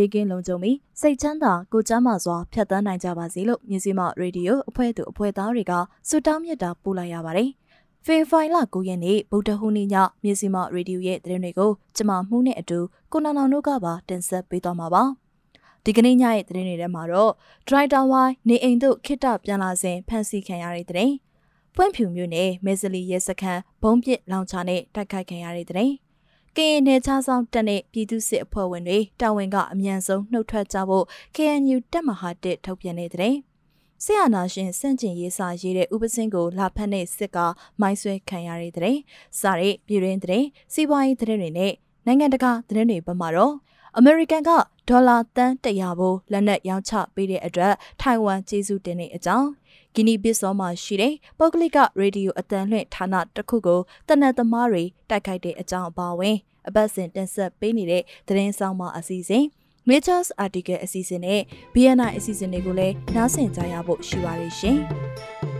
ဘေးကင်းလုံခြုံပြီးစိတ်ချမ်းသာကိုကျမ်းမာစွာဖြတ်သန်းနိုင်ကြပါစေလို့မြစီမရေဒီယိုအဖွဲ့သူအဖွဲ့သားတွေကဆုတောင်းမြတ်တာပို့လိုက်ရပါတယ်။ဖေဖိုင်လ9ရက်နေ့ဗုဒ္ဓဟူးနေ့ညမြစီမရေဒီယိုရဲ့သတင်းတွေကိုကျမမှုနဲ့အတူကိုနောင်နောင်တို့ကပါတင်ဆက်ပေးသွားမှာပါ။ဒီကနေ့ညရဲ့သတင်းတွေထဲမှာတော့ဒရိုက်တာဝိုင်းနေအိမ်တို့ခိတ္တပြန်လာစဉ်ဖမ်းဆီးခံရတဲ့တဲ့။ပွင့်ဖြူမျိုးနဲ့မဲဇလီရဲစခန်းဘုံပစ်လောင်ချာနဲ့တိုက်ခိုက်ခံရတဲ့တဲ့။က ရင်နယ်ခြားဆောင်တက်တဲ့ပြည်သူစစ်အဖွဲ့ဝင်တွေတာဝန်ကအမြန်ဆုံးနှုတ်ထွက်ကြဖို့ KNU တက်မဟာတစ်ထုတ်ပြန်နေတဲ့ဆရာနာရှင်စန့်ကျင်ရေးစာရေးတဲ့ဥပစင်းကိုလာဖက်တဲ့စစ်ကမိုင်းဆွဲခံရတဲ့တဲ့စားတဲ့ပြည်ရင်းတဲ့စီးပွားရေးတဲ့တွေနဲ့နိုင်ငံတကာတဲ့တွေဘက်မှာတော့အမေရိကန်ကဒေါ်လာတန်း100ဘိုးလက်နက်ရောင်းချပေးတဲ့အတွက်ထိုင်ဝမ်ကျေးဇူးတင်တဲ့အကြောင်း ဂီနီဘစ်ဆောမှာရှိတဲ့ပုဂ္ဂလိကရေဒီယိုအတန်လွှင့်ဌာနတစ်ခုကိုတနက်သမားတွေတိုက်ခိုက်တဲ့အကြောင်းအပါအဝင်အပတ်စဉ်တင်ဆက်ပေးနေတဲ့သတင်းဆောင်မအစီအစဉ် Nature's Article အစီအစဉ်နဲ့ BNI အစီအစဉ်တွေကိုလည်းနားဆင်ကြရဖို့ရှိပါတယ်ရှင်။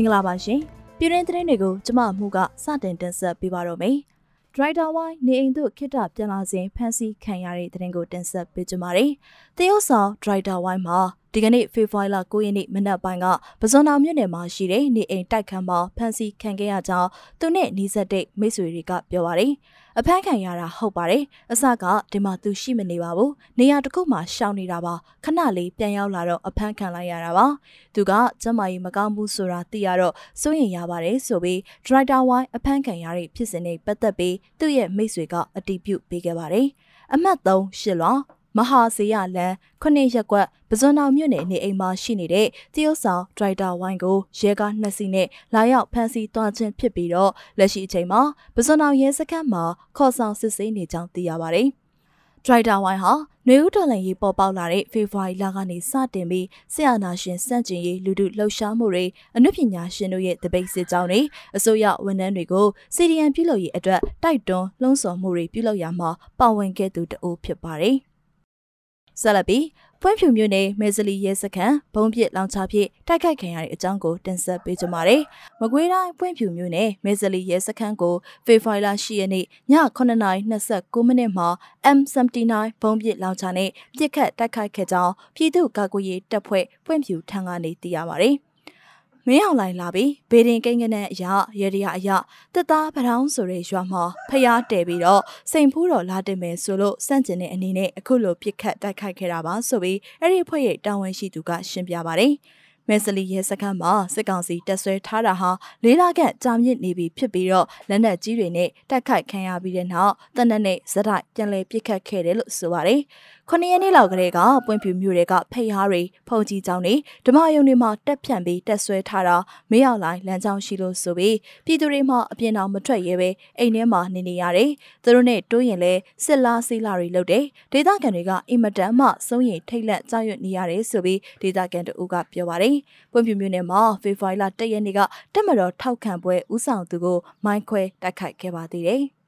င်္ဂလာပါရှင်။ပြည်တွင်းသတင်းတွေကိုကျမမှုကစတင်တင်ဆက်ပေးပါတော့မယ်။ဒရိုက်တာဝိုင်းနေအိမ်သို့ခိတ္တပြန်လာစဉ်ဖမ်းဆီးခံရတဲ့တဲ့ရင်ကိုတင်ဆက်ပေးကြပါမယ်။တရုတ်ဆောင်ဒရိုက်တာဝိုင်းမှာဒီကနေ့ဖေဖော်ဝါရီလ9ရက်နေ့မနက်ပိုင်းကပဇွန်တော်မြို့နယ်မှာရှိတဲ့နေအိမ်တိုက်ခန်းမှာဖမ်းဆီးခံခဲ့ရကြောင်းသူနဲ့နှီးဆက်တဲ့မိတ်ဆွေတွေကပြောပါတယ်။အဖမ်းခံရတာဟုတ်ပါတယ်။အစကဒီမှာသူရှိမနေပါဘူး။နေရာတစ်ခုမှာရှောင်နေတာပါ။ခဏလေးပြန်ရောက်လာတော့အဖမ်းခံလိုက်ရတာပါ။သူကကျမကြီးမကောင်းဘူးဆိုတာသိရတော့စိုးရင်ရပါတယ်ဆိုပြီးဒရိုက်တာဝိုင်းအဖမ်းခံရတဲ့ဖြစ်စဉ်နဲ့ပတ်သက်ပြီးသူ့ရဲ့မိတ်ဆွေကအတည်ပြုပေးခဲ့ပါတယ်။အမှတ်3ရှစ်လော မဟာစေရလန်ခုနှစ်ရက်ကွက်ပဇွန်တော်မြို့နယ်နေအိမ်မှာရှိနေတဲ့တရုတ်ဆောင်ဒရိုက်တာဝိုင်းကိုရဲကားနှစ်စီးနဲ့လာရောက်ဖမ်းဆီးသွားခြင်းဖြစ်ပြီးတော့လက်ရှိအချိန်မှာပဇွန်တော်ရဲစခန်းမှာခေါ်ဆောင်စစ်ဆေးနေကြောင်းသိရပါတယ်။ဒရိုက်တာဝိုင်းဟာနေဦးတော်လှန်ရေးပေါ်ပေါက်လာတဲ့ဖေဖော်ဝါရီလကနေစတင်ပြီးဆရာနာရှင်စန့်ကျင်ရေးလူထုလှုပ်ရှားမှုတွေအနုပညာရှင်တို့ရဲ့တပိတ်စစ်ကြောင်းတွေအစိုးရဝန်ထမ်းတွေကိုစီဒီအန်ပြုလုပ်ရေးအတွက်တိုက်တွန်းလှုံ့ဆော်မှုတွေပြုလုပ်ရမှာပါဝင်ခဲ့သူတအုပ်ဖြစ်ပါတယ်။ ဆက်လက်ပြီးဖွင့်ဖြူမြို့နယ်မဲဇလီရဲစခန်းဘုံပြစ်လောင်ချဖြစ်တိုက်ခိုက်ခံရတဲ့အကြောင်းကိုတင်ဆက်ပေးကြပါမယ်။မကွေးတိုင်းဖွင့်ဖြူမြို့နယ်မဲဇလီရဲစခန်းကိုဖေဖော်ဝါရီလ10ရက်နေ့ည9:29မိနစ်မှာ M79 ဘုံပြစ်လောင်ချနဲ့ပြစ်ခတ်တိုက်ခိုက်ခဲ့ကြောင်းပြည်သူ့ကာကွယ်ရေးတပ်ဖွဲ့ဖွင့်ဖြူထံကနေသိရပါဗျ။ မင်းအောင်လိုင်လာပြီးဘေဒင်ကိန်းကနန်းအရာရရအရာတစ်သားပထောင်းဆိုတဲ့ရွာမှာဖျားတဲပြီးတော့စိန်ဖူးတော်လာတင်မယ်ဆိုလို့စန့်ကျင်တဲ့အနေနဲ့အခုလိုပြစ်ခတ်တိုက်ခိုက်ခဲ့တာပါဆိုပြီးအဲ့ဒီအဖွဲ့ရဲ့တာဝန်ရှိသူကရှင်းပြပါတယ်။မဲဆလီရဲစခန်းမှာစစ်ကောင်စီတပ်ဆွဲထားတာဟာလေးလာကကြာမြင့်နေပြီဖြစ်ပြီးတော့လက်နက်ကြီးတွေနဲ့တိုက်ခိုက်ခံရပြီးတဲ့နောက်တနက်နဲ့ဇက်တိုက်ပြန်လည်ပစ်ခတ်ခဲ့တယ်လို့ဆိုပါတယ်။ ခုနှစ်ရက်နေ့လောက်ကလေးကပွင့်ဖြူမျိုးတွေကဖိတ်ဟားတွေဖုန်ကြီးကြောင်းတွေဓမ္မယုံတွေမှာတက်ဖြန့်ပြီးတက်ဆွဲထားတာမေးအောင်လိုက်လမ်းကြောင်းရှိလို့ဆိုပြီးပြည်သူတွေမှအပြင်တော်မထွက်ရဲပဲအိမ်ထဲမှာနေနေရတယ်။သူတို့နဲ့တိုးရင်လဲစစ်လားစီးလာတွေလုပ်တယ်။ဒေသခံတွေကအင်မတန်မှစုံရင်ထိတ်လန့်ကြောက်ရွံ့နေရတယ်ဆိုပြီးဒေသခံတို့ကပြောပါတယ်။ပွင့်ဖြူမျိုးနဲ့မှာဖေဖော်ဝါရီလ၁ရက်နေ့ကတက်မတော်ထောက်ခံပွဲဥဆောင်သူကိုမိုင်းခွဲတိုက်ခိုက်ခဲ့ပါသေးတယ်။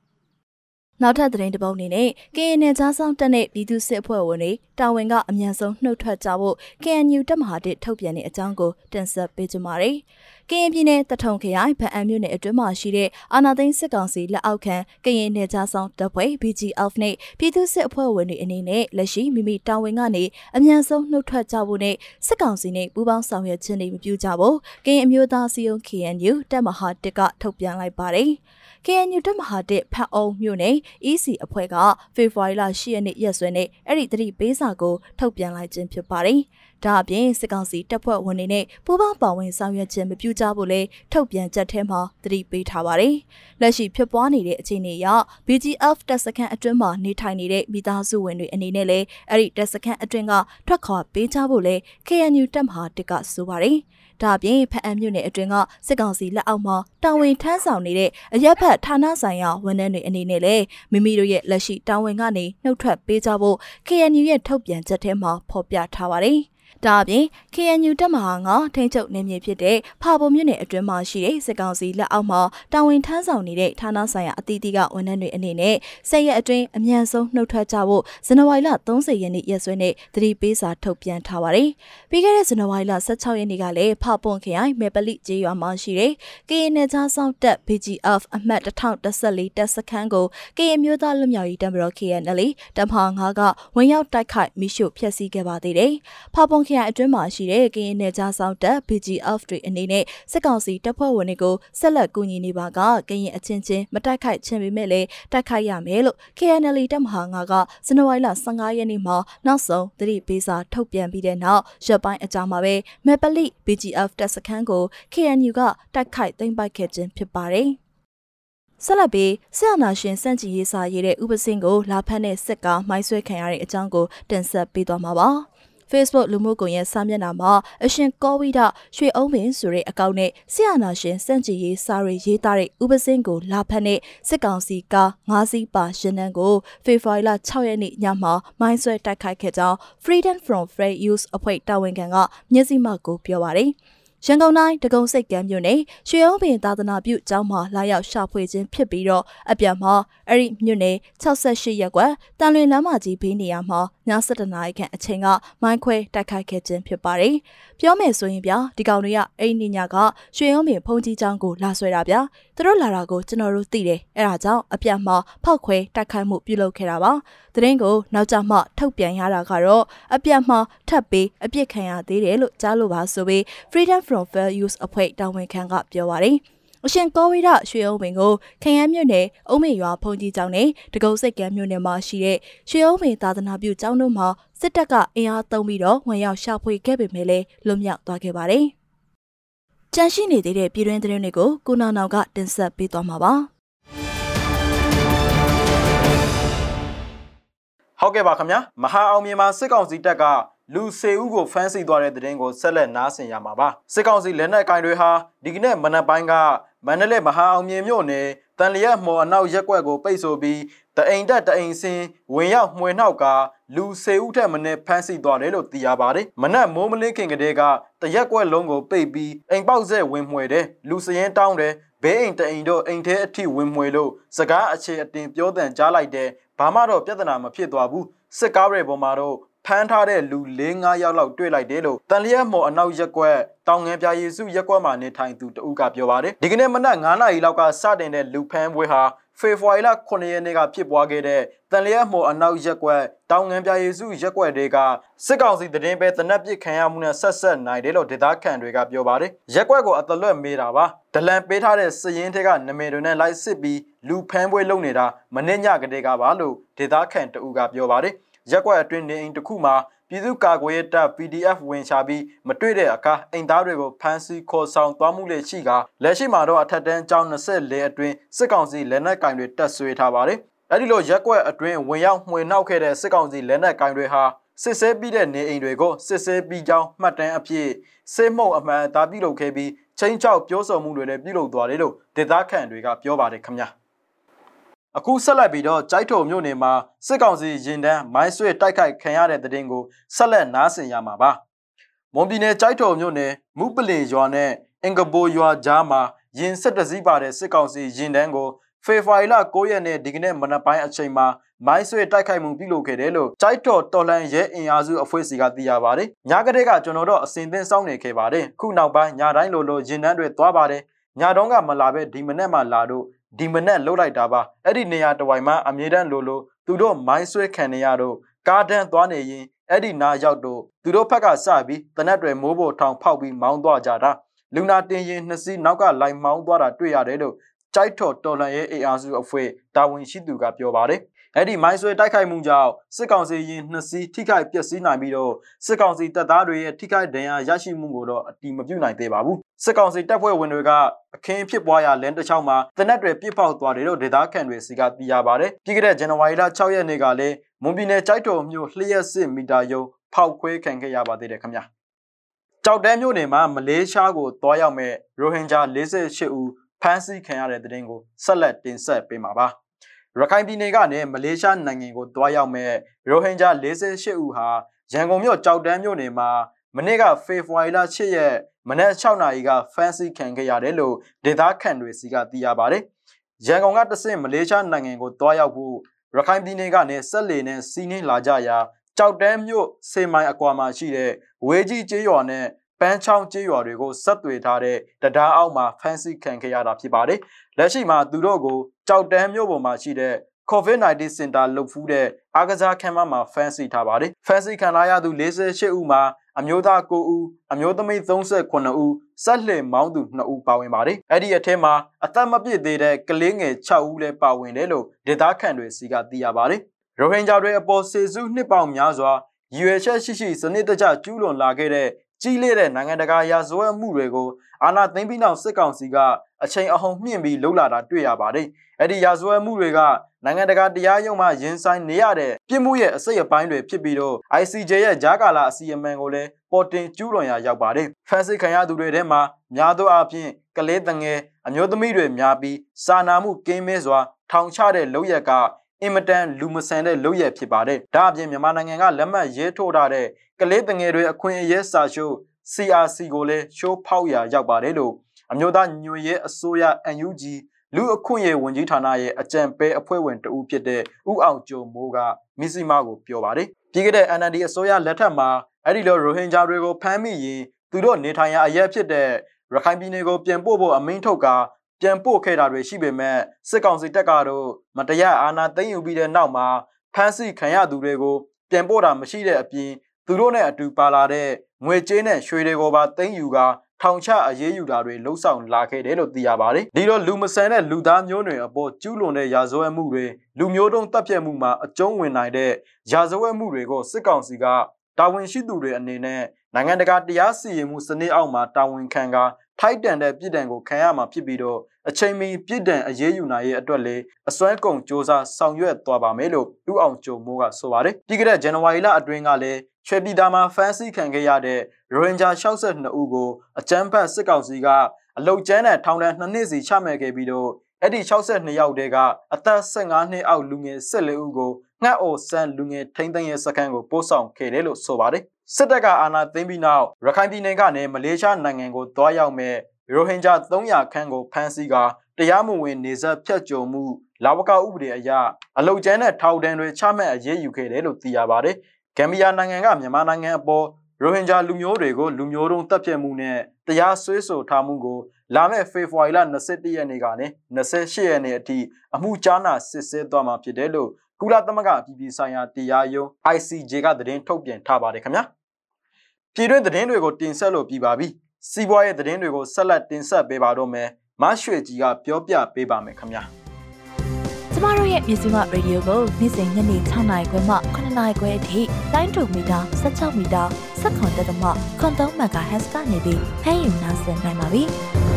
နောက်ထပ်သတင်းတစ်ပုဒ်အနေနဲ့ KNN ကြားဆောင်တက်တဲ့ပြည်သူစစ်အဖွဲ့ဝင်တွေတာဝန်ကအမြန်ဆုံးနှုတ်ထွက်ကြဖို့ KNU တပ်မဟာတစ်ထုတ်ပြန်တဲ့အကြောင်းကိုတင်ဆက်ပေးကြပါမယ်။ကရင်ပြည်နယ်တထုံခရိုင်ဗအံမြို့နယ်အတွင်းမှာရှိတဲ့အာနာသိန်းစစ်ကောင်စီလက်အောက်ခံကရင်နယ်ကြားဆောင်တပ်ဖွဲ့ BGF နဲ့ပြည်သူစစ်အဖွဲ့ဝင်တွေအနေနဲ့လက်ရှိမိမိတာဝန်ကနေအမြန်ဆုံးနှုတ်ထွက်ကြဖို့နဲ့စစ်ကောင်စီနဲ့ပူးပေါင်းဆောင်ရွက်ခြင်းတွေမပြုကြဖို့ကရင်အမျိုးသားစီယုံ KNU တပ်မဟာတစ်ကထုတ်ပြန်လိုက်ပါတယ်။ KNU တပ်မဟာတစ်ဖတ်အောင်မြို့နယ် EC အဖွဲ့ကဖေဖော်ဝါရီလ10ရက်နေ့ရက်စွဲနဲ့အဲ့ဒီတတိပေးစာကိုထုတ်ပြန်လိုက်ခြင်းဖြစ်ပါတယ်။ဒါအပြင်စစ်ကောင်စီတပ်ဖွဲ့ဝင်တွေနဲ့ပူးပေါင်းပါဝင်ဆောင်ရွက်ခြင်းမပြုကြဖို့လည်းထုတ်ပြန်ချက်ထဲမှာသတိပေးထားပါတယ်။လက်ရှိဖြစ်ပွားနေတဲ့အခြေအနေအရ BGF တပ်စခန်းအတွင်းမှာနေထိုင်နေတဲ့မိသားစုဝင်တွေအနေနဲ့လည်းအဲ့ဒီတပ်စခန်းအတွင်းကထွက်ခွာပေးကြဖို့လည်း KNU တပ်မဟာတစ်ကဆိုပါတယ်။ ဒါအပြင်ဖအံမြို့နယ်အတွင်းကစစ်ကောင်စီလက်အောက်မှာတာဝန်ထမ်းဆောင်နေတဲ့အရက်ဖက်ဌာနဆိုင်ရာဝန်ထမ်းတွေအနေနဲ့လည်းမိမိတို့ရဲ့လက်ရှိတာဝန်ကနေနှုတ်ထွက်ပေးကြဖို့ KNU ရဲ့ထုတ်ပြန်ချက်ထဲမှာဖော်ပြထားပါတယ်။ ဒါအပြင် KNU တပ်မဟာငါထိန်းချုပ်နေမြေဖြစ်တဲ့ဖာပုံမြို့နယ်အတွင်းမှာရှိတဲ့စစ်ကောင်စီလက်အောက်မှာတာဝန်ထမ်းဆောင်နေတဲ့ဌာနဆိုင်ရာအသီးသီးကဝန်ထမ်းတွေအနေနဲ့ဆက်ရက်အတွင်းအမြန်ဆုံးနှုတ်ထွက်ကြဖို့ဇန်နဝါရီလ30ရက်နေ့ရက်စွဲနဲ့သတိပေးစာထုတ်ပြန်ထားပါတယ်။ပြီးခဲ့တဲ့ဇန်နဝါရီလ16ရက်နေ့ကလည်းဖပွန်ခရိုင်မေပလိကျေးရွာမှာရှိတဲ့ KN နယ်ခြားစောင့်တပ် BGF အမှတ်1014တပ်စခန်းကို KN မျိုးသားလူမျိုးရေးတပ်မတော် KNL တပ်မဟာ9ကဝင်ရောက်တိုက်ခိုက်မိရှုဖျက်ဆီးခဲ့ပါသေးတယ်။ဖပွန်ခရိုင်အတွင်းမှာရှိတဲ့ကရင်နယ်ကြားဆောင်တပ် BGF တွေအနေနဲ့စစ်ကောင်စီတပ်ဖွဲ့ဝင်တွေကိုဆက်လက်ကူညီနေပါကကရင်အချင်းချင်းမတိုက်ခိုက်ခြင်းပေမဲ့လည်းတိုက်ခိုက်ရမယ်လို့ KNL တပ်မဟာ9ကဇန်နဝါရီလ15ရက်နေ့မှာနောက်ဆုံးသတိပေးစာထုတ်ပြန်ပြီးတဲ့နောက်ရက်ပိုင်းအကြာမှာပဲမေပလိ BGF တပ်စခန်းကို KNU ကတိုက်ခိုက်သိမ်းပိုက်ခဲ့ခြင်းဖြစ်ပါတယ်ဆက်လက်ပြီးဆရာနာရှင်စန့်ကြည်ရေးစာရေးတဲ့ဥပစင်းကိုလာဖက်တဲ့စစ်ကားမိုင်းဆွဲခံရတဲ့အကြောင်းကိုတင်ဆက်ပေးသွားမှာပါ။ Facebook လူမှုကွန်ရက်စာမျက်နှာမှာအရှင်ကောဝိဒရွှေအုံးပင်ဆိုတဲ့အကောင့်နဲ့ဆရာနာရှင်စန့်ကြည်ရေးစာရီရေးသားတဲ့ဥပစင်းကိုလာဖတ်တဲ့စစ်ကောင်စီကား၅စီးပါရှင်နန်းကိုဖေဖော်ဝါရီလ6ရက်နေ့ညမှာမိုင်းဆွဲတိုက်ခိုက်ခဲ့ကြောင်း Freedom from Fair Use အဖွဲ့တာဝန်ခံကမျက်စိမှောက်ကိုပြောပါတယ်။ ရန်ကုန်တိုင်းတကုံစိတ်ကမ်းမြို့နယ်ရွှေအောင်ပင်သာသနာပြုကျောင်းမှာလာရောက်ရှာဖွေခြင်းဖြစ်ပြီးတော့အပြန်မှာအဲ့ဒီမြို့နယ်68ရပ်ကွက်တန်လွင်လမ်းမကြီးဘေးနေရာမှာည7:00နာရီခန့်အချိန်ကမိုင်းခွဲတိုက်ခိုက်ခဲ့ခြင်းဖြစ်ပါတယ်။ ပြောမယ်ဆိုရင်ဗျာဒီကောင်တွေကအဲ့ဒီညကရွှေအောင်ပင်ဖုန်ကြီးကျောင်းကိုလာဆွဲတာဗျာ။သူတို့လာတာကိုကျွန်တော်တို့သိတယ်။အဲ့ဒါကြောင့်အပြန်မှာဖောက်ခွဲတိုက်ခိုက်မှုပြုလုပ်ခဲ့တာပါ။သတင်းကိုနောက်ကျမှထုတ်ပြန်ရတာကတော့အပြန်မှာထပ်ပြီးအပြစ်ခံရသေးတယ်လို့ကြားလို့ပါဆိုပြီး Freedom from Fair Use အဖွဲ့တာဝန်ခံကပြောပါတယ်။ အရှင်ကောဝိဒရွှေအုံပင်ကိုခရမ်းမြို့နယ်အုံးမေရွာဖုန်ကြီးကျောင်းနဲ့တကုတ်စိတ်ကမ်းမြို့နယ်မှာရှိတဲ့ရွှေအုံပင်သာသနာပြုကျောင်းတို့မှာစစ်တပ်ကအင်အားသုံးပြီးတော့ဝင်ရောက်ရှာဖွေခဲ့ပေမဲ့လည်းလွတ်မြောက်သွားခဲ့ပါတယ်။ကြန့်ရှိနေသေးတဲ့ပြည်တွင်းသတင်းတွေကိုကိုနာနောင်ကတင်ဆက်ပေးသွားမှာပါ။ဟုတ်ကဲ့ပါခင်ဗျာမဟာအောင်မြန်မာစစ်ကောင်စီတပ်ကလူစေဦးကိုဖမ်းဆီးသွားတဲ့တဲ့တင်ကိုဆက်လက်နားဆင်ရမှာပါစစ်ကောင်စီလက်နက်ကင်တွေဟာဒီကနေ့မနက်ပိုင်းက မန္တလေးမဟာအောင်မြင်မြို့နယ်တန်လျက်မော်အနောက်ရက်ကွက်ကိုပိတ်ဆို့ပြီးတအိမ်တက်တအိမ်စင်းဝင်ရောက်မှွေနှောက်ကလူစေဦးထက်မနည်းဖမ်းဆီးသွားတယ်လို့သိရပါတယ်မနက်မိုးမလင်းခင်ကတည်းကတရက်ကွက်လုံးကိုပိတ်ပြီးအိမ်ပေါက်ဆက်ဝင်မှွေတယ်လူစရင်တောင်းတယ်ဘေးအိမ်တအိမ်တို့အိမ်ထဲအထိဝင်မှွေလို့စကားအခြေအတင်ပြောတန်ကြားလိုက်တယ်ဘာမှတော့ပြဿနာမဖြစ်သွားဘူးစစ်ကားတွေပေါ်မှာတော့ဖမ်းထားတဲ့လူ၄၅ယောက်လောက်တွေ့လိုက်တယ်လို့တန်လျက်မော်အနောက်ရက်ကွက် တောင်ငန်းပြယေစုရက်ကွက်မှာနေထိုင်သူတဦးကပြောပါတယ်ဒီကနေ့မနက်9နာရီလောက်ကစတင်တဲ့လူဖမ်းပွဲဟာဖေဖော်ဝါရီလ9ရက်နေ့ကဖြစ်ပွားခဲ့တဲ့တန်လျက်မော်အနောက်ရက်ကွက်တောင်ငန်းပြယေစုရက်ကွက်တွေကစစ်ကောင်စီတရင်ပဲတနက်ပစ်ခံရမှုနဲ့ဆက်ဆက်နိုင်တယ်လို့ဒေသခံတွေကပြောပါတယ်ရက်ကွက်ကိုအတလွတ်မေးတာပါဒလန်ပေးထားတဲ့စည်ရင်တွေကနမဲတွေနဲ့လိုက်စစ်ပြီးလူဖမ်းပွဲလုပ်နေတာမနေ့ညကတည်းကပါလို့ဒေသခံတဦးကပြောပါတယ်ရက်ကွက်အတွင်းနေအိမ်တစ်ခုမှာ ပြည်သူ့ကာကွယ်ရေးတပ် PDF ဝင်ချပြီးမတွေ့တဲ့အခါအိမ်သားတွေကိုဖမ်းဆီးခေါ်ဆောင်သွားမှုလည်းရှိကလက်ရှိမှာတော့အထက်တန်းကျောင်း24အတွင်းစစ်ကောင်စီလက်နက်ကင်တွေတပ်ဆွေးထားပါတယ်။အဲဒီလိုရက်ကွက်အတွင်းဝင်ရောက်မှွေနှောက်ခဲ့တဲ့စစ်ကောင်စီလက်နက်ကင်တွေဟာစစ်ဆဲပြီးတဲ့နေအိမ်တွေကိုစစ်ဆဲပြီးကြောင်းမှတ်တမ်းအဖြစ်စေမှုတ်အမှန်အသားပြုလုပ်ခဲ့ပြီးချင်းချောက်ပြောဆိုမှုတွေလည်းပြုလုပ်သွားတယ်လို့ဒေသခံတွေကပြောပါတယ်ခင်ဗျာ။ အခုဆက်လက်ပြီးတော့ကြိုက်ထုံမြို့နယ်မှာစစ်ကောင်စီရင်တန်းမိုင်းဆွဲတိုက်ခိုက်ခံရတဲ့တဲ့တင်ကိုဆက်လက်နားဆင်ရမှာပါ။မွန်ပြည်နယ်ကြိုက်ထုံမြို့နယ်မူပလင်ရွာနဲ့အင်္ဂဘိုရွာကြားမှာရင်ဆက်တစည်းပါတဲ့စစ်ကောင်စီရင်တန်းကိုဖေဖော်ဝါရီလ9ရက်နေ့ဒီကနေ့မနက်ပိုင်းအချိန်မှာမိုင်းဆွဲတိုက်ခိုက်မှုပြုလုပ်ခဲ့တယ်လို့ကြိုက်တော်တော်လန်ရဲအင်အားစုအဖွဲ့စီကသိရပါတယ်။ညကတည်းကကျွန်တော်တို့အစဉ်သင်းစောင့်နေခဲ့ပါတယ်။ခုနောက်ပိုင်းညတိုင်းလိုလိုရင်တန်းတွေသွားပါတယ်။ညတုန်းကမလာပဲဒီမနေ့မှလာတော့ ဒီမနက်လှုပ်လိုက်တာပါအဲ့ဒီနေရာတဝိုင်မှာအမြဲတမ်းလိုလိုသူတို့မိုင်းဆွဲခံနေရတော့ကားတန်းသွားနေရင်အဲ့ဒီနာရောက်တော့သူတို့ဖက်ကစပြီးတနက်တွေမိုးပေါ်ထောင်ဖောက်ပြီးမောင်းသွားကြတာလူနာတင်ရင်နှစ်စီးနောက်ကလိုက်မောင်းသွားတာတွေ့ရတယ်လို့ကြိုက်တော်တော်လန်ရဲ့ AR စုအဖွဲ့တာဝန်ရှိသူကပြောပါတယ် အဲ့ဒီမိုင်းဆွဲတိုက်ခိုက်မှုကြောင့်စစ်ကောင်စီရင်နှစ်စီးထိခိုက်ပျက်စီးနိုင်ပြီးတော့စစ်ကောင်စီတပ်သားတွေရဲ့ထိခိုက်ဒဏ်ရာရရှိမှုကိုတော့အတိမပြုနိုင်သေးပါဘူးစစ်ကောင်စီတပ်ဖွဲ့ဝင်တွေကအခင်းဖြစ်ပွားရာလမ်းတစ်ချောင်းမှာတနက်တွေပြစ်ပေါက်သွားတယ်လို့ဒေသခံတွေစီကသိရပါတယ်ပြီးခဲ့တဲ့ဇန်နဝါရီလ6ရက်နေ့ကလည်းမွန်ပြည်နယ်ကြိုက်တော်မြို့လျှက်စစ်မီတာယုံဖောက်ခွဲခံခဲ့ရပါသေးတယ်ခင်ဗျာကြောက်တဲမြို့နယ်မှာမလေးရှားကိုတွားရောက်မဲ့ရိုဟင်ဂျာ48ဦးဖမ်းဆီးခံရတဲ့တဲ့တင်ကိုဆက်လက်တင်ဆက်ပေးမှာပါ ရခိုင်ပြည်နယ်ကနေမလေးရှားနိုင်ငံကိုတွားရောက်မဲ့ရိုဟင်ဂျာ48ဦးဟာရန်ကုန်မြို့ကြောက်တန်းမြို့နယ်မှာမနေ့ကဖေဖော်ဝါရီလ8ရက်မနက်6နာရီကဖမ်းဆီးခံခဲ့ရတယ်လို့ဒေသခံတွေစီကသိရပါတယ်။ရန်ကုန်ကတဆင့်မလေးရှားနိုင်ငံကိုတွားရောက်ဖို့ရခိုင်ပြည်နယ်ကနေဆက်လေနဲ့စီးနှင်းလာကြရာကြောက်တန်းမြို့စေမိုင်အကွာမှာရှိတဲ့ဝေကြီးကျေးရွာနဲ့ပန်းချောင်းကျေးရွာတွေကိုဆက်သွေထားတဲ့တရားအောက်မှာဖမ်းဆီးခံခဲ့ရတာဖြစ်ပါတယ်။ လက်ရှိမှာသူတို့ကိုကြောက်တန်းမြို့ပေါ်မှာရှိတဲ့ COVID-19 စင်တာလုပ်ဖူးတဲ့အားကစားခန်းမမှာဖမ်းဆီးထားပါတယ်။ဖမ်းဆီးခံရသူ48ဦးမှာအမျိုးသား9ဦးအမျိုးသမီး38ဦးစက်လှေမောင်းသူ2ဦးပါဝင်ပါတယ်။အဲ့ဒီအထက်မှာအသက်မပြည့်သေးတဲ့ကလေးငယ်6ဦးလည်းပါဝင်တယ်လို့ဒေသခံတွေစီကသိရပါတယ်။ရိုဟင်ဂျာတွေအပေါ်စေစုနှစ်ပေါင်များစွာရည်ရွယ်ချက်ရှိရှိစနစ်တကျကျူးလွန်လာခဲ့တဲ့ ကြီးလေးတဲ့နိုင်ငံတကာရာဇဝတ်မှုတွေကိုအာဏာသိမ်းပြီးနောက်စစ်ကောင်စီကအချိန်အဟုန်မြင့်ပြီးလှုပ်လာတာတွေ့ရပါတယ်။အဲ့ဒီရာဇဝတ်မှုတွေကနိုင်ငံတကာတရားရုံးမှရင်ဆိုင်နေရတဲ့ပြစ်မှုရဲ့အစိတ်အပိုင်းတွေဖြစ်ပြီးတော့ ICJ ရဲ့ဂျာကာလာအစီအမံကိုလည်းပေါ်တင်ကျူးလွန်ရာရောက်ပါတယ်။ဖန်စစ်ခံရသူတွေထဲမှာများသောအားဖြင့်ကလေးတငယ်အမျိုးသမီးတွေများပြီးစာနာမှုကင်းမဲစွာထောင်ချတဲ့လုပ်ရက်ကအင်မတန်လူမဆန်တဲ့လုပ်ရက်ဖြစ်ပါတယ်။ဒါအပြင်မြန်မာနိုင်ငံကလက်မှတ်ရေးထိုးထားတဲ့ ကလေးတငယ်တွေအခွင့်အရေးစာချုပ် CRC ကိုလည်းရှိုးဖောက်ရာရောက်ပါတယ်လို့အမျိုးသားညွေရဲအစိုးရ NUG လူအခွင့်အရေးဝန်ကြီးဌာနရဲ့အကြံပေးအဖွဲ့ဝင်တဦးဖြစ်တဲ့ဦးအောင်ကျော်မိုးကမစ္စည်းမကိုပြောပါတယ်။ပြီးခဲ့တဲ့ NLD အစိုးရလက်ထက်မှာအဲ့ဒီလိုရိုဟင်ဂျာတွေကိုဖမ်းမိရင်သူတို့နေထိုင်ရာအရက်ဖြစ်တဲ့ရခိုင်ပြည်နယ်ကိုပြန်ပို့ဖို့အမိန့်ထုတ်ကပြန်ပို့ခဲ့တာတွေရှိပေမဲ့စစ်ကောင်စီတပ်ကတော့မတရားအာဏာသိမ်းယူပြီးတဲ့နောက်မှာဖမ်းဆီးခံရသူတွေကိုပြန်ပို့တာမရှိတဲ့အပြင် သူတို့နဲ့အတူပါလာတဲ့ငွေကြေးနဲ့ရွှေတွေကိုပါသိမ်းယူကထောင်ချအရေးယူတာတွေလှုပ်ဆောင်လာခဲ့တယ်လို့သိရပါတယ်။ဒီတော့လူမဆန်တဲ့လူသားမျိုးနွယ်အပေါ်ကျူးလွန်တဲ့ရာဇဝတ်မှုတွေလူမျိုးတုံးတပ်ဖြတ်မှုမှာအကျုံးဝင်နိုင်တဲ့ရာဇဝတ်မှုတွေကိုစစ်ကောင်စီကတာဝန်ရှိသူတွေအနေနဲ့နိုင်ငံတကာတရားစီရင်မှုစနစ်အောက်မှာတာဝန်ခံကထိုက်တန်တဲ့ပြည်တံကိုခံရမှာဖြစ်ပြီးတော့အချိန်မီပြည်တံအရေးယူနိုင်ရဲ့အတွက်လေအစွမ်းကုန်စ조사ဆောင်ရွက်သွားပါမယ်လို့ဥအောင်ကျုံမိုးကဆိုပါတယ်။ပြီးခဲ့တဲ့ဇန်နဝါရီလအတွင်းကလည်း ချွေပြည်သားမှာဖမ်းဆီးခံခဲ့ရတဲ့ရိုဟင်ဂျာ62ဦးကိုအကြမ်းဖက်စစ်ကောင်စီကအလုတ်ကျန်းတဲ့ထောင်ဒဏ်2နှစ်စီချမှတ်ခဲ့ပြီးတော့အဲ့ဒီ62ယောက်တည်းကအသက်15နှစ်အောက်လူငယ်14ဦးကိုငှက်အိုဆန်လူငယ်ထိန်းသိမ်းရေးစခန်းကိုပို့ဆောင်ခဲ့တယ်လို့ဆိုပါတယ်စစ်တပ်ကအာဏာသိမ်းပြီးနောက်ရခိုင်ပြည်နယ်ကနေမလေးရှားနိုင်ငံကိုတွားရောက်မဲ့ရိုဟင်ဂျာ300ခန်းကိုဖမ်းဆီးကာတရားမဝင်နေဆက်ဖြတ်ကျော်မှုလာဝကဥပဒေအရအလုတ်ကျန်းတဲ့ထောက်ဒဏ်တွေချမှတ်အရေးယူခဲ့တယ်လို့သိရပါတယ်။ ဂမ်ဘီယာနိုင်ငံကမြန်မာနိုင်ငံအပေါ်ရိုဟင်ဂျာလူမျိုးတွေကိုလူမျိုးတုံးတပ်ဖြတ်မှုနဲ့တရားစွဲဆိုထားမှုကိုလာမယ့်ဖေဖော်ဝါရီလ21ရက်နေ့ကနေ28ရက်နေ့အထိအမှုကြားနာစစ်ဆေးသွားမှာဖြစ်တယ်လို့ကုလသမဂ္ဂအပြည်ပြည်ဆိုင်ရာတရားရုံး ICJ ကသတင်းထုတ်ပြန်ထားပါတယ်ခင်ဗျာပြည်တွင်းသတင်းတွေကိုတင်ဆက်လို့ပြီးပါပြီစီးပွားရေးသတင်းတွေကိုဆက်လက်တင်ဆက်ပေးပါတော့မယ်မရွှေကြီးကပြောပြပေးပါမယ်ခင်ဗျာကျ မတို့ရဲ့မြစီမရေဒီယိုကိုနေ့စဉ်ညနေ6နာရီခွဲမှ9နာရီခွဲအထိတိုင်းတူမီတာ16မီတာစက္ကန့်တက်သမခွန်3 MHz ကနေပြီးဖမ်းယူနိုင်နိုင်ပါပြီ။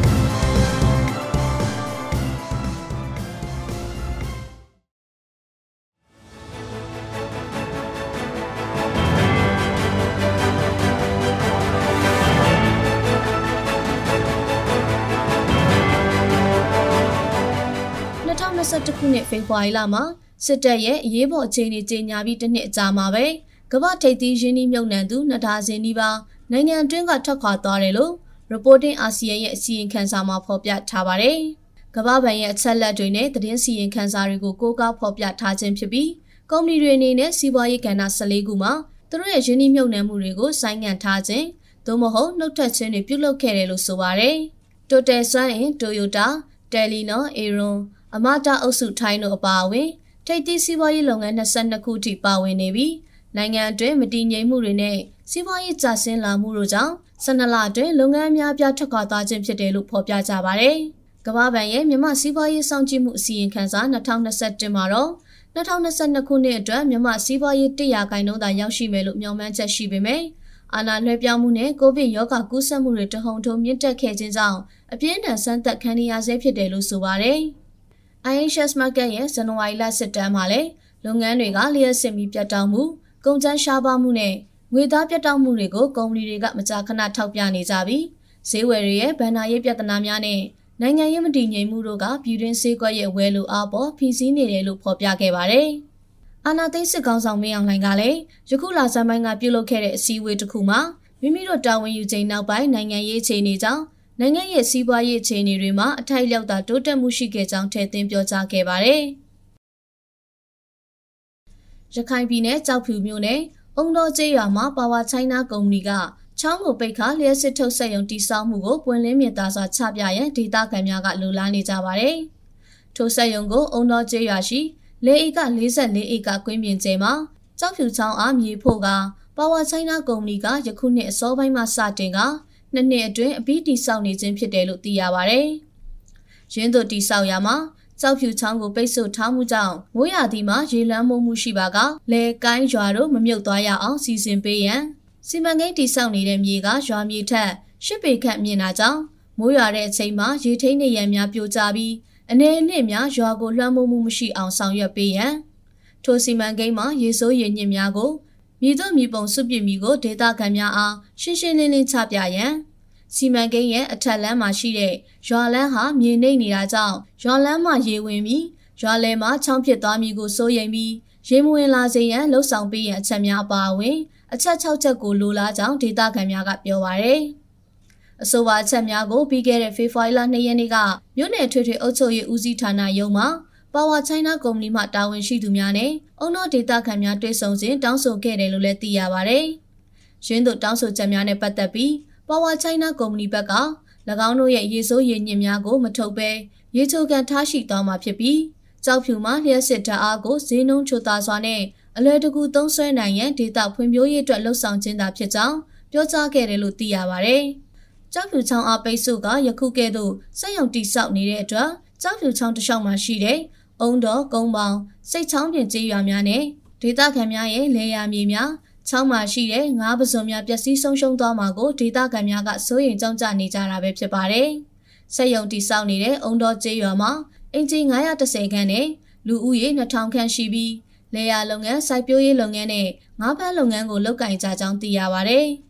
နှစ်ဖေဖော်ဝါရီလမှာစစ်တပ်ရဲ့အရေးပေါ်အခြေအနေကြေညာပြီးတစ်နှစ်အကြာမှာပဲကမ္ဘာထိပ်သီးရင်းနှီးမြှုပ်နှံသူနှစ်ဒါဇင်နီးပါးနိုင်ငံတွင်းကထွက်ခွာသွားတယ်လို့ Reporting ASEAN ရဲ့အစီရင်ခံစာမှာဖော်ပြထားပါတယ်။ကမ္ဘာဘဏ်ရဲ့အချက်လက်တွေနဲ့သတင်းစီရင်ခံစာတွေကိုကိုးကားဖော်ပြထားခြင်းဖြစ်ပြီးကုမ္ပဏီတွေအနေနဲ့စီးပွားရေးကဏ္ဍ14ခုမှာသူတို့ရဲ့ရင်းနှီးမြှုပ်နှံမှုတွေကိုဆိုင်းငံ့ထားခြင်းသို့မဟုတ်နှုတ်ထွက်ခြင်းတွေပြုလုပ်ခဲ့တယ်လို့ဆိုပါတယ်။ Total စွမ်းအင် Toyota, Telenor, Aeron အမတာအုပ်စုထိုင်းတို့အပါအဝင်ထိပ်သီးစီးပွားရေးလုပ်ငန်း22ခုထိပါဝင်နေပြီးနိုင်ငံအတွင်းမတည်ငြိမ်မှုတွေနဲ့စီးပွားရေးကျဆင်းလာမှုတို့ကြောင့်12လအတွင်းလုပ်ငန်းများပြားထွက်ခွာသွားခြင်းဖြစ်တယ်လို့ဖော်ပြကြပါဗျ။ကမ္ဘာ့ဘဏ်ရဲ့မြန်မာစီးပွားရေးစောင့်ကြည့်မှုအစီရင်ခံစာ2021မှာတော့2022ခုနှစ်အတွက်မြန်မာစီးပွားရေး100ခိုင်နှုန်းသာရောက်ရှိမယ်လို့မျှော်မှန်းချက်ရှိပေမယ့်အာဏာလွှဲပြောင်းမှုနဲ့ကိုဗစ်ရောဂါကူးစက်မှုတွေတဟုန်ထိုးမြင့်တက်ခဲ့ခြင်းကြောင့်အပြင်းထန်ဆန်းသက်ခံနေရဆဲဖြစ်တယ်လို့ဆိုပါတယ်။ IHS Market ရဲ့ဇန်နဝါရီလစစ်တမ်းမှာလည်းလုပ်ငန်းတွေကလျှက်စစ်ပြီးပြတ်တောက်မှု၊ကုန်ကျန်းရှားပါမှုနဲ့ငွေသားပြတ်တောက်မှုတွေကိုကုမ္ပဏီတွေကမကြာခဏထောက်ပြနေကြပြီးဈေးဝယ်တွေရဲ့ဗန်နာရေးပြဿနာများနဲ့နိုင်ငံရေးမတည်ငြိမ်မှုတို့ကပြည်တွင်းစေးကွက်ရဲ့ဝယ်လိုအားပေါ်ဖိစီးနေတယ်လို့ဖော်ပြခဲ့ပါတယ်။အာနာသိန်းစစ်ကောင်ဆောင်မင်းအောင်လှိုင်ကလည်းယခုလဆန်းပိုင်းကပြုလုပ်ခဲ့တဲ့အစည်းအဝေးတစ်ခုမှာမိမိတို့တာဝန်ယူချိန်နောက်ပိုင်းနိုင်ငံရေးအခြေအနေကြောင့် နိုင်ငံရဲ့စီးပွားရေးအခြေအနေတွေမှာအထိုက်လျောက်သာတိုးတက်မှုရှိခဲ့ကြောင်းထည့်သွင်းပြောကြားခဲ့ပါတယ်။ရခိုင်ပြည်နယ်ကြောက်ဖြူမြို့နယ်အုံတော်ကျေးရွာမှာပါဝါချိုင်းနာကုမ္ပဏီကချောင်းကိုပိတ်ခါလျှက်စစ်ထုတ်ဆက်ယုံတိစောက်မှုကိုပွင့်လင်းမြင်သာစွာချပြရန်ဒေသခံများကလူလားနေကြပါတယ်။ထိုဆက်ယုံကိုအုံတော်ကျေးရွာရှိလေဧက44ဧကကွင်းပြင်ကျဲမှာကြောက်ဖြူချောင်းအားမြေဖို့ကပါဝါချိုင်းနာကုမ္ပဏီကယခုနှစ်အစောပိုင်းမှစတင်က နှစ်နှစ်အတွင်းအပြီးတိစောက်နေခြင်းဖြစ်တယ်လို့သိရပါတယ်။ရင်းတို့တိစောက်ရမှာကြောက်ဖြူချောင်းကိုပိတ်ဆို့ထားမှုကြောင့်မိုးရာသီမှာရေလမ်းမိုးမှုရှိပါကလေကိုင်းရွာတို့မမြုပ်သွားရအောင်စီစဉ်ပေးရန်စီမံကိန်းတိစောက်နေတဲ့မြေကရွာမြေထက်ရှစ်ပေခန့်မြင့်တာကြောင့်မိုးရွာတဲ့အချိန်မှာရေထိန်းနေရန်များပြိုကျပြီးအနေနဲ့များရွာကိုလွှမ်းမိုးမှုမရှိအောင်ဆောင်ရွက်ပေးရန်ထိုစီမံကိန်းမှာရေစိုးရေညစ်များကို မြေတို့မြေပုံစုပြစ်မြေကိုဒေသခံများအားရှင်းရှင်းလင်းလင်းချပြရန်စီမံကိန်းရဲ့အထက်လမ်းမှာရှိတဲ့ရွာလန်းဟာမြေနှိမ့်နေတာကြောင့်ရွာလန်းမှာရေဝင်ပြီးရွာလယ်မှာချောင်းဖြစ်သွားမည်ကိုစိုးရိမ်ပြီးရေမဝင်လာစေရန်လှုံ့ဆော်ပေးရန်အချက်များအပါအဝင်အချက်6ချက်ကိုလိုလားကြောင်းဒေသခံများကပြောပါရယ်အဆိုပါအချက်များကိုပြီးခဲ့တဲ့ဖေဖော်ဝါရီလ2ရက်နေ့ကမြို့နယ်ထွေထွေအုပ်ချုပ်ရေးဦးစီးဌာနရုံးမှာ ပါဝါချိုင်းနာကုမ္ပဏီမှတာဝန်ရှိသူများနဲ့အုံတော်ဒေသခံများတွေ့ဆုံစဉ်တောင်းဆိုခဲ့တယ်လို့လည်းသိရပါဗျ။ရင်းတို့တောင်းဆိုချက်များနဲ့ပတ်သက်ပြီးပါဝါချိုင်းနာကုမ္ပဏီဘက်က၎င်းတို့ရဲ့ရေစိုးရေညစ်များကိုမထုတ်ဘဲရေချိုကန်ထားရှိသွားမှာဖြစ်ပြီးကြောက်ဖြူမှာလျှက်စစ်ဓာတ်အားကိုဈေးနှုန်းချိုသာစွာနဲ့အလွယ်တကူသုံးစွဲနိုင်ရန်ဒေတာဖွံ့ဖြိုးရေးအတွက်လှုံ့ဆော်ခြင်းသာဖြစ်ကြောင်းပြောကြားခဲ့တယ်လို့သိရပါဗျ။ကြောက်ဖြူချောင်းအားပိတ်ဆို့ကယခုကဲ့သို့စက်ရုံတိဆောက်နေတဲ့အတွက်ကြောက်ဖြူချောင်းတစ်လျှောက်မှာရှိတဲ့ အုံတော်ကုန်းပေါင်းစိတ်ချောင်းပြင်ကျေးရွာများနဲ့ဒေသခံများရဲ့လေယာမြေများချောင်းမှာရှိတဲ့ငါးပစုံများပျက်စီးဆုံးရှုံးသွားမှာကိုဒေသခံများကစိုးရိမ်ကြောက်ကြနေကြတာပဲဖြစ်ပါတယ်။စက်ရုံတိဆောက်နေတဲ့အုံတော်ကျေးရွာမှာအင်ဂျီ930ခန်းနဲ့လူဦးရေ2000ခန့်ရှိပြီးလေယာလုပ်ငန်းစိုက်ပျိုးရေးလုပ်ငန်းနဲ့ငါးဖမ်းလုပ်ငန်းကိုလုပ်ကင်ကြကြောင်းသိရပါဗျ။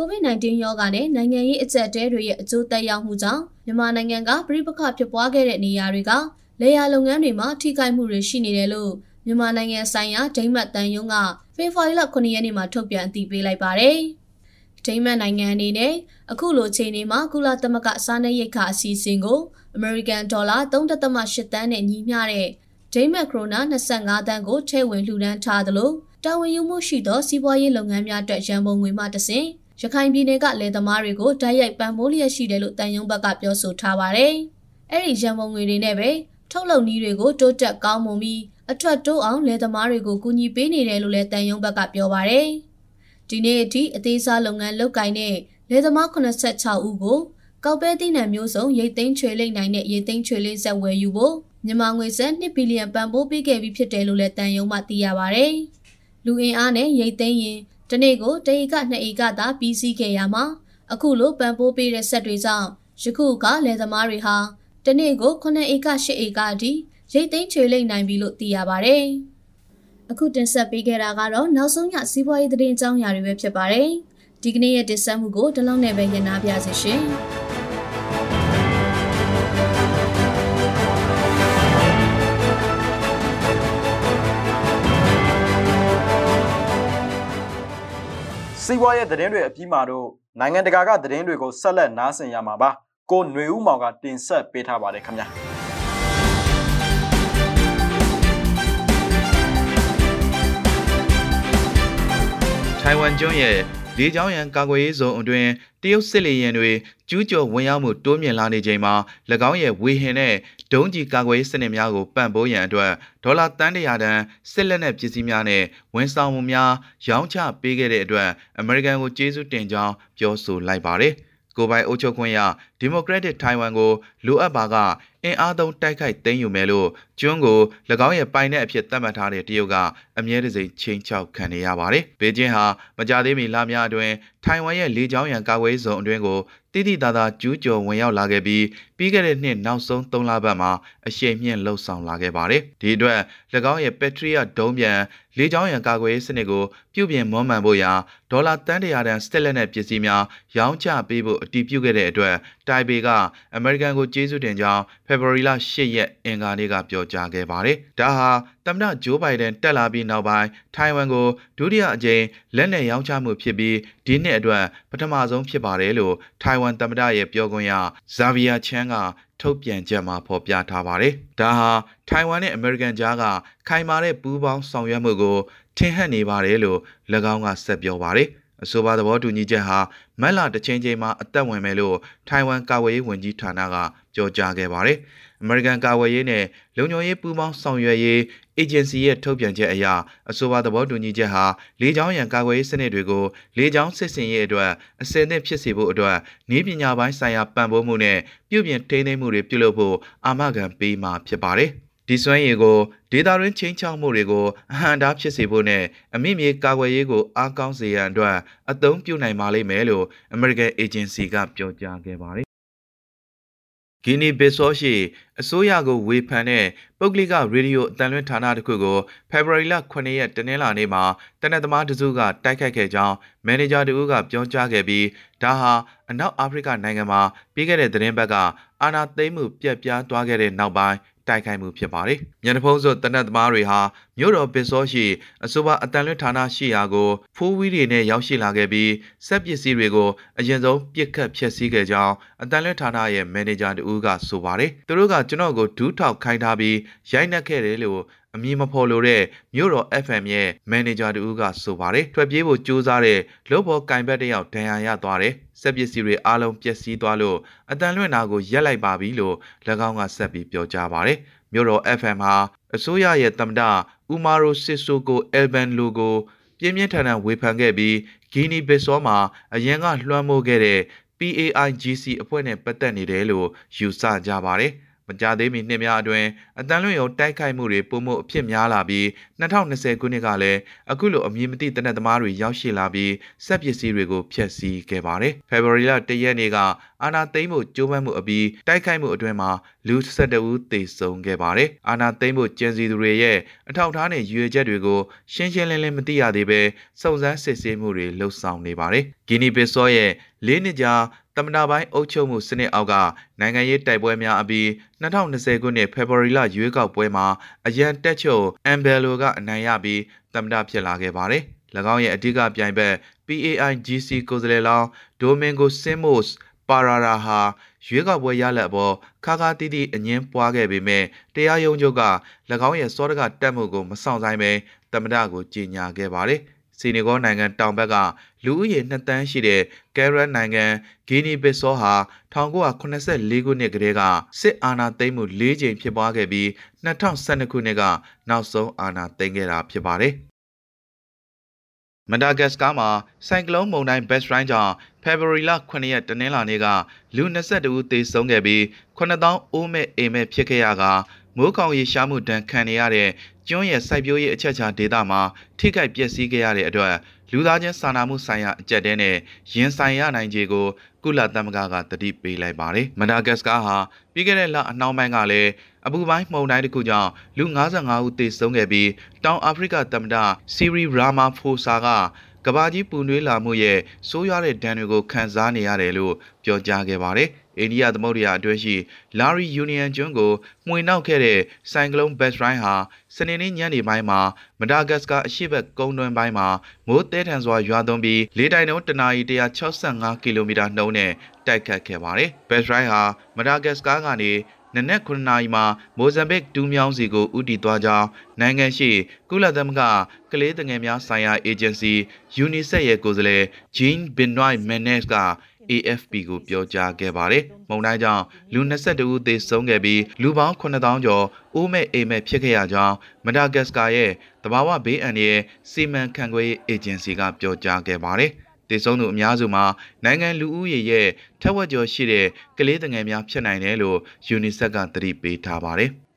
COVID-19 ရောဂါနဲ့နိုင်ငံရေးအကျပ်တဲတွေရဲ့အကျိုးသက်ရောက်မှုကြောင့်မြန်မာနိုင်ငံကပြည်ပခဖြစ်ပွားခဲ့တဲ့နေရာတွေကလေယာလုပ်ငန်းတွေမှာထိခိုက်မှုတွေရှိနေတယ်လို့မြန်မာနိုင်ငံဆိုင်ရာဒိမတ်တန်ယုံကဖေဖော်ဝါရီလ9ရက်နေ့မှာထုတ်ပြန်အသိပေးလိုက်ပါတယ်။ဒိမတ်နိုင်ငံအနေနဲ့အခုလိုချိန်နေမှာကုလသမဂ္ဂစားနပ်ရိက္ခာအစီအစဉ်ကိုအမေရိကန်ဒေါ်လာ3.8တန်းနဲ့ညီမျှတဲ့ဒိမတ်ခရိုနာ25တန်းကိုထည့်ဝင်လှူဒန်းထားသလိုတာဝန်ယူမှုရှိသောစီးပွားရေးလုပ်ငန်းများအတွက်ရန်ပုံငွေမှတဆင့် ရခိုင်ပြည်နယ်ကလယ်သမားတွေကိုဓာတ်ရိုက်ပံ့ပိုးလျက်ရှိတယ်လို့တန်ယုံဘက်ကပြောဆိုထားပါတယ်။အဲ့ဒီရန်ပုံငွေတွေနဲ့ပဲထုတ်လုပ်နည်းတွေကိုတိုးတက်ကောင်းမွန်ပြီးအထွက်တိုးအောင်လယ်သမားတွေကိုကူညီပေးနေတယ်လို့လည်းတန်ယုံဘက်ကပြောပါတယ်။ဒီနေ့အထိအသေးစားလုပ်ငန်းလုပ်ကိုင်တဲ့လယ်သမား86ဦးကိုကောက်ပဲသီးနှံမျိုးစုံရိတ်သိမ်းချွေလိမ့်နိုင်တဲ့ရိတ်သိမ်းချွေလိမ့်ဆက်ဝယ်ယူဖို့မြန်မာငွေစက်2ဘီလီယံပံ့ပိုးပေးခဲ့ပြီးဖြစ်တယ်လို့လည်းတန်ယုံမှသိရပါဗျ။လူအင်အားနဲ့ရိတ်သိမ်းရင် တနေ့ကိုတဧက2ဧကသာပြီးစီးခဲ့ရမှာအခုလိုပံ့ပိုးပေးတဲ့ဆက်တွေကြောင့်ယခုကလယ်သမားတွေဟာတနေ့ကို9ဧက10ဧကအထိရိတ်သိမ်းချွေလိမ့်နိုင်ပြီလို့သိရပါဗျ။အခုတင်ဆက်ပေးခဲ့တာကတော့နောက်ဆုံးရစီးပွားရေးသတင်းအကြောင်းအရာတွေပဲဖြစ်ပါတယ်။ဒီကနေ့ရဲ့တင်ဆက်မှုကိုဒီလောက်နဲ့ပဲရနာပြစေရှင်။ စီးပွားရေးသတင်းတွေအပြီးမှာတော့နိုင်ငံတကာကသတင်းတွေကိုဆက်လက်နားဆင်ရမှာပါကိုຫນွေဦးမောင်ကတင်ဆက်ပေးထားပါတယ်ခင်ဗျာထိုင်ဝမ်ကျွန်းရဲ့ လေကြောင်းရန်ကာကွယ်ရေးဇုံအတွင်းတရုတ်စစ်လေယာဉ်တွေကျူးကျော်ဝင်ရောက်မှုတိုးမြင့်လာနေချိန်မှာ၎င်းရဲ့ဝေဟင်နဲ့ဒုံးကျည်ကာကွယ်ရေးစနစ်များကိုပံ့ပိုးရန်အတွက်ဒေါ်လာတန်းတရာတန်စစ်လက်နက်ပစ္စည်းများနဲ့ဝန်ဆောင်မှုများရောင်းချပေးခဲ့တဲ့အတွက်အမေရိကန်ကိုကျေးဇူးတင်ကြောင်းပြောဆိုလိုက်ပါတယ်။ကိုပိုင်အုပ်ချုပ်ခွင့်ရ ဒီမိုကရက်တစ်ထိုင်ဝမ်ကိုလိုအပ်ပါကအင်အားသုံးတိုက်ခိုက်သိမ်းယူမယ်လို့ကျွန်းကို၎င်းရဲ့ပိုင်တဲ့အဖြစ်သတ်မှတ်ထားတဲ့တရုတ်ကအမြဲတစေချင်းချောက်ခံနေရပါတယ်။ဘေကျင်းဟာမကြသေးမီလများအတွင်းထိုင်ဝမ်ရဲ့လေကြောင်းရန်ကာကွယ်ရေးဇုံအတွင်းကိုတိတိတသားကျူးကျော်ဝင်ရောက်လာခဲ့ပြီးပြီးခဲ့တဲ့နှစ်နောက်ဆုံး3လပတ်မှာအရှိန်မြင့်လှုပ်ဆောင်လာခဲ့ပါတယ်။ဒီအတွက်၎င်းရဲ့ Patriot ဒုံးပြန်လေကြောင်းရန်ကာကွယ်ရေးစနစ်ကိုပြုပြင်မွမ်းမံဖို့ရာဒေါ်လာတန်းတရာတန်စတက်လက်နဲ့ပစ္စည်းများရောင်းချပေးဖို့အတည်ပြုခဲ့တဲ့အတွက် တိုင်ပေကအမေရိကန်ကိုကျေးဇူးတင်ကြောင်းဖေဖော်ဝါရီလ10ရက်အင်္ဂါနေ့ကပြောကြားခဲ့ပါတယ်။ဒါဟာသမ္မတဂျိုးဘိုင်ဒန်တက်လာပြီးနောက်ပိုင်းထိုင်ဝမ်ကိုဒုတိယအကြိမ်လက်နက်ရောင်းချမှုဖြစ်ပြီးဒီနှစ်အတွက်ပထမဆုံးဖြစ်ပါတယ်လို့ထိုင်ဝမ်သမ္မတရဲ့ပြောခွင့်ရဇာဗီယာချန်ကထုတ်ပြန်ချက်မှာဖော်ပြထားပါတယ်။ဒါဟာထိုင်ဝမ်နဲ့အမေရိကန်ကြားကခိုင်မာတဲ့ပူးပေါင်းဆောင်ရွက်မှုကိုထင်ဟပ်နေပါတယ်လို့၎င်းကဆက်ပြောပါတယ်။ အဆိုပါသဘောတူညီချက်ဟာမက်လာတစ်ချိန်ချိန်မှာအသက်ဝင်မယ်လို့ထိုင်ဝမ်ကာကွယ်ရေးဝန်ကြီးဌာနကပြောကြားခဲ့ပါတယ်။အမေရိကန်ကာကွယ်ရေးနဲ့လုံခြုံရေးပူးပေါင်းဆောင်ရွက်ရေးအေဂျင်စီရဲ့ထုတ်ပြန်ချက်အရအဆိုပါသဘောတူညီချက်ဟာလေကြောင်းရန်ကာကွယ်ရေးစနစ်တွေကိုလေကြောင်းစစ်စင်ရေးအတွက်အစင်သင့်ဖြစ်စေဖို့အတွက်နည်းပညာပိုင်းဆိုင်ရာပံ့ပိုးမှုနဲ့ပြုပြင်ထိန်းသိမ်းမှုတွေပြုလုပ်ဖို့အာမခံပေးမှာဖြစ်ပါတယ်။ ဒီစွမ်းရည်ကိုဒေတာရင်းချင်းချောက်မှုတွေကိုအဟံတားဖြစ်စေဖို့နဲ့အမိမြေကာကွယ်ရေးကိုအားကောင်းစေရန်အတွက်အသုံးပြုနိုင်ပါလိမ့်မယ်လို့ American Agency ကပြောကြားခဲ့ပါတယ်ဂီနီဘစ်ဆောရှိအစိုးရကိုဝေဖန်တဲ့ပုဂ္ဂလိကရေဒီယိုအတန်လွှင့်ဌာနတစ်ခုကိုဖေဖော်ဝါရီလ9ရက်တနင်္လာနေ့မှာတနက်သမားတစုကတိုက်ခိုက်ခဲ့ကြောင်းမန်နေဂျာတဦးကပြောကြားခဲ့ပြီးဒါဟာအနောက်အာဖရိကနိုင်ငံမှာပြီးခဲ့တဲ့သတင်းပတ်ကအာဏာသိမ်းမှုပြက်ပြားသွားခဲ့တဲ့နောက်ပိုင်း တိုက်ခိုက်မှုဖြစ်ပါတယ်။မြန်တဖုံးစုတနက်သမားတွေဟာမြို့တော်ပစ်စောရှိအဆိုပါအတန်လွတ်ဌာနရှိရာကိုဖိုးဝီးတွေနဲ့ရောက်ရှိလာခဲ့ပြီးစက်ပစ္စည်းတွေကိုအရင်ဆုံးပြစ်ခတ်ဖျက်ဆီးခဲ့ကြောင်းအတန်လွတ်ဌာနရဲ့မန်နေဂျာတူကဆိုပါတယ်။သူတို့ကကျွန်တော်ကိုဒူးထောက်ခိုင်းထားပြီးရိုက်နှက်ခဲ့တယ်လို့ အမည်မဖော်လိုတဲ့မြို့တော် FM ရဲ့မန်နေဂျာတူကဆိုပါတယ်။ထွက်ပြေးဖို့ကြိုးစားတဲ့လုပ်ဖို့ကင်ဘက်တယောက်ဒဏ်ရာရသွားတယ်။စက်ပစ္စည်းတွေအားလုံးပျက်စီးသွားလို့အတန်လွင့်နာကိုရက်လိုက်ပါပြီလို့၎င်းကဆက်ပြီးပြောကြားပါတယ်။မြို့တော် FM ဟာအစိုးရရဲ့သမ္မတဥမာရိုစစ်ဆိုကိုအယ်ဘန်လိုကိုပြင်းပြင်းထန်ထန်ဝေဖန်ခဲ့ပြီးဂီနီဘစ်ဆောမှာအရင်ကလွှမ်းမိုးခဲ့တဲ့ PAIGC အဖွဲ့နဲ့ပတ်သက်နေတယ်လို့ယူဆကြပါတယ်။ မကြသေးမီနှစ်များအတွင်းအတန်လွင့်ရုံတိုက်ခိုက်မှုတွေပုံမှုအဖြစ်များလာပြီး2020ခုနှစ်ကလည်းအခုလိုအမည်မသိတနက်သမားတွေရောက်ရှိလာပြီးစက်ပစ္စည်းတွေကိုဖျက်ဆီးခဲ့ပါတယ်။ဖေဖော်ဝါရီလ၁ရက်နေ့ကအာနာသိမ်းမှုကြိုးပမ်းမှုအပြီးတိုက်ခိုက်မှုအတွင်းမှာလူ12ဦးသေဆုံးခဲ့ပါတယ်။အာနာသိမ်းမှုကျင်းစီသူတွေရဲ့အထောက်အထားနဲ့ရွေချက်တွေကိုရှင်းရှင်းလင်းလင်းမသိရသေးဘဲစုံစမ်းစစ်ဆေးမှုတွေလှုပ်ဆောင်နေပါတယ်။ဂီနီဘစ်ဆော့ရဲ့လေးနှစ်ကြာ သမ္မတပိုင်းအုပ်ချုပ်မှုစနစ်အောက်ကနိုင်ငံရေးတိုက်ပွဲများအပြီး2020ခုနှစ်ဖေဖော်ဝါရီလရွေးကောက်ပွဲမှာအရန်တက်ချုပ်အမ်ဘယ်လိုကအနိုင်ရပြီးသမ္မတဖြစ်လာခဲ့ပါတယ်။၎င်းရဲ့အဓိကပြိုင်ဘက် PAIGC ကိုယ်စားလှယ်လောင်းဒိုမင်ဂိုဆင်မို့စ်ပါရာရာဟာရွေးကောက်ပွဲရလဒ်အပေါ်ခါခါတီးတီးအငင်းပွားခဲ့ပေမဲ့တရားရုံးချုပ်က၎င်းရဲ့စောတကတက်မှုကိုမဆောင်ဆိုင်ပဲသမ္မတကိုကြေညာခဲ့ပါတယ်။ စီနီဂေါနိုင်ငံတောင်ဘက်ကလူဦးရေ2တန်းရှိတဲ့ကဲရက်နိုင်ငံဂီနီဘစ်ဆောဟာ1984ခုနှစ်ကတည်းကစစ်အာဏာသိမ်းမှု၄ကြိမ်ဖြစ်ပွားခဲ့ပြီး2012ခုနှစ်ကနောက်ဆုံးအာဏာသိမ်းခဲ့တာဖြစ်ပါတယ်။မဒါဂတ်စကာမှာဆိုင်ကလုန်းမုန်တိုင်း Best Rain ကြောင့်ဖေဖော်ဝါရီလ9ရက်တနင်္လာနေ့ကလူ22ဦးသေဆုံးခဲ့ပြီး9000အိုးမဲ့အိမ်မဲ့ဖြစ်ခဲ့ရကမိုးကောင်ရေရှားမှုဒဏ်ခံနေရတဲ့ ကျွန်းရဲ့စိုက်ပျိုးရေးအချက်ချာဒေသမှာထိခိုက်ပျက်စီးခဲ့ရတဲ့အတွက်လူသားချင်းစာနာမှုဆိုင်ရာအကြက်တဲနဲ့ရင်ဆိုင်ရနိုင်ခြေကိုကုလသမဂ္ဂကတတိပေးလိုက်ပါတယ်။မဒါဂတ်စကာဟာပြီးခဲ့တဲ့လအနှောင်းပိုင်းကလည်းအပူပိုင်းမှုန်တိုင်းတစ်ခုကြောင့်လူ55ဦးသေဆုံးခဲ့ပြီးတောင်အာဖရိကသမ္မတစီရီရာမာဖိုဆာကကဘာကြီးပူနွေးလာမှုရဲ့ဆိုးရွားတဲ့ဒဏ်တွေကိုခံစားနေရတယ်လို့ပြောကြားခဲ့ပါတယ်။ အိန္ဒိယသမုဒ္ဒရာအတွင်းရှိလာရီယူနီယံကျွန်းကိုမှွေနှောက်ခဲ့တဲ့ဆိုင်ကလုန်းဘက်ရိုင်းဟာစနေနေ့ညနေပိုင်းမှာမဒါဂတ်စကာအရှေ့ဘက်ကုန်းတွင်းပိုင်းမှာမိုးတဲထန်စွာရွာသွန်းပြီးလေတိုင်နှုန်းတနာရီ165ကီလိုမီတာနှုန်းနဲ့တိုက်ခတ်ခဲ့ပါတယ်။ဘက်ရိုင်းဟာမဒါဂတ်စကာကနေနနက်9နာရီမှာမိုဇမ်ဘစ်ဒူးမြောင်းစီကိုဥတီသွားကြောင်းနိုင်ငံရှိကုလသမဂ္ဂကလေးတငယ်များဆိုင်ရာအေဂျင်စီ UNICEF ရဲ့ကိုယ်စားလှယ် Jean Benoit Menes က AFP ကိုပြောကြားခဲ့ပါတယ်။မုန်တိုင်းကြောင့်လူ22ဦးသေဆုံးခဲ့ပြီးလူပေါင်း9000ကျော်အိုးမဲ့အိမ်မဲ့ဖြစ်ခဲ့ရကြောင်းမဒါဂတ်စကာရဲ့တဘာဝဘေးအန္တရာယ်စီမံခန့်ခွဲရေးအေဂျင်စီကပြောကြားခဲ့ပါတယ်။တည်ဆုံးသူအများစုမှာနိုင်ငံလူဦးရေရဲ့ထက်ဝက်ကျော်ရှိတဲ့ကလေးငယ်များဖြစ်နိုင်တယ်လို့ UNICEF ကသတိပေးထားပါတယ်။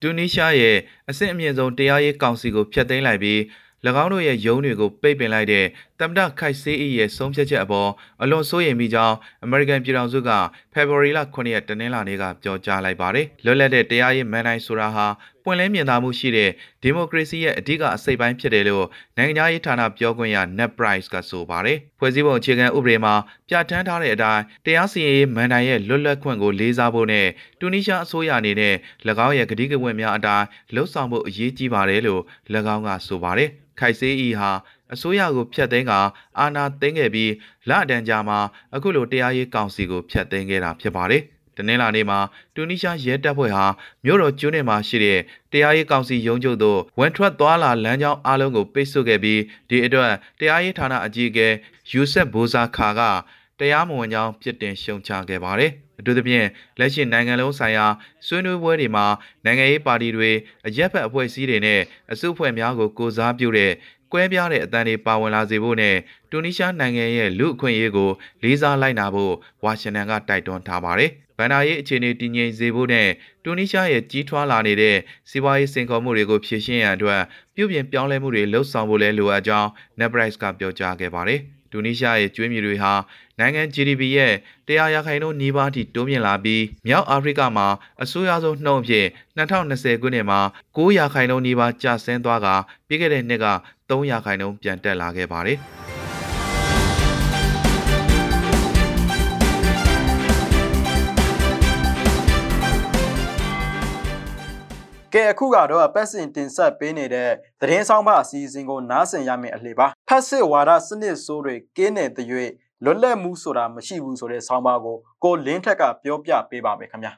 တူနီးရှားရဲ့အဆင့်အမြင့်ဆုံးတရားရေးကောင်စီကိုဖျက်သိမ်းလိုက်ပြီး၎ င်းတို့ရဲ့ယုံတွေကိုပိတ်ပင်လိုက်တဲ့တမ္ပတခိုက်ဆေးအီရဲ့ဆုံးဖြတ်ချက်အပေါ်အလွန်စိုးရိမ်မိကြောင်းအမေရိကန်ပြည်ထောင်စုကဖေဖော်ဝါရီလ9ရက်တနင်္လာနေ့ကပြောကြားလိုက်ပါတယ်။လွတ်လပ်တဲ့တရားရေးမန်တိုင်းဆိုတာဟာပွင့်လင်းမြင်သာမှုရှိတဲ့ဒီမိုကရေစီရဲ့အဓိကအစိတ်ပိုင်းဖြစ်တယ်လို့နိုင်ငံရေးဌာနပြောခွင့်ရ Net Price ကဆိုပါတယ်။ဖွဲ့စည်းပုံအခြေခံဥပဒေမှာပြဋ္ဌာန်းထားတဲ့အတိုင်းတရားစီရင်ရေးမန်တိုင်းရဲ့လွတ်လပ်ခွင့်ကိုလေးစားဖို့နဲ့တူနီးရှားအစိုးရအနေနဲ့၎င်းရဲ့ကတိကဝတ်များအတိုင်းလှုပ်ဆောင်ဖို့အရေးကြီးပါတယ်လို့၎င်းကဆိုပါတယ်။ခိုက်ဆေးဤဟာ အစိုးရကိုဖျက်သိမ်းကအာဏာသိမ်းခဲ့ပြီးလအတန်းကြာမှာအခုလိုတရားရေးကောင်စီကိုဖျက်သိမ်းခဲ့တာဖြစ်ပါတယ်။တနင်္လာနေ့မှာတူနီးရှားရဲတပ်ဖွဲ့ဟာမြို့တော်ကျွန်းနယ်မှာရှိတဲ့တရားရေးကောင်စီရုံးချုပ်သို့ဝန်ထွက်သွားလာလမ်းကြောင်းအလုံးကိုပိတ်ဆို့ခဲ့ပြီးဒီအတွက်တရားရေးဌာနအကြီးအကဲယူဆက်ဘိုဇာခါကတရားမဝင်ကြောင်းပြစ်တင်ရှုံချခဲ့ပါတယ်။အထူးသဖြင့်လက်ရှိနိုင်ငံလုံးဆိုင်ရာဆွေးနွေးပွဲတွေမှာနိုင်ငံရေးပါတီတွေအရက်ဖက်အဖွဲ့အစည်းတွေနဲ့အစုအဖွဲ့များကိုကိုစားပြုတဲ့ ကွဲပြားတဲ့အတန်းတွေပါဝင်လာစေဖို့နဲ့တူနီးရှားနိုင်ငံရဲ့လူအခွင့်အရေးကိုလေးစားလိုက်နာဖို့ဝါရှင်တန်ကတိုက်တွန်းထားပါတယ်။ဗန်နာရေးအခြေအနေတည်ငြိမ်စေဖို့နဲ့တူနီးရှားရဲ့ကြီးထွားလာနေတဲ့စီးပွားရေးစင်ခေါ်မှုတွေကိုဖြေရှင်းရန်အတွက်ပြုပြင်ပြောင်းလဲမှုတွေလှုပ်ဆောင်ဖို့လည်းလိုအပ်ကြောင်း Nebrice ကပြောကြားခဲ့ပါတယ်။ တူနီးရှားရဲ့ကျွေးမြီတွေဟာနိုင်ငံ GDP ရဲ့100ရာခိုင်နှုန်းနီးပါးထိတိုးမြင့်လာပြီးမြောက်အာဖရိကမှာအဆိုးရွားဆုံးနှုန်းအဖြစ်2020ခုနှစ်မှာ9ရာခိုင်နှုန်းနီးပါးကျဆင်းသွားကပြီးခဲ့တဲ့နှစ်က3ရာခိုင်နှုန်းပြန်တက်လာခဲ့ပါတယ်။ ကဲအခုကတော့ပတ်စင်တင်ဆက်ပေးနေတဲ့သတင်းဆောင်မအစီအစဉ်ကိုနားဆင်ရမယ့်အလှပါဖက်စစ်ဝါဒစနစ်ဆိုးတွေကင်းနေတဲ့၍လွတ်လပ်မှုဆိုတာမရှိဘူးဆိုတဲ့ဆောင်းပါးကိုကိုလင်းထက်ကပြောပြပေးပါမယ်ခင်ဗျာ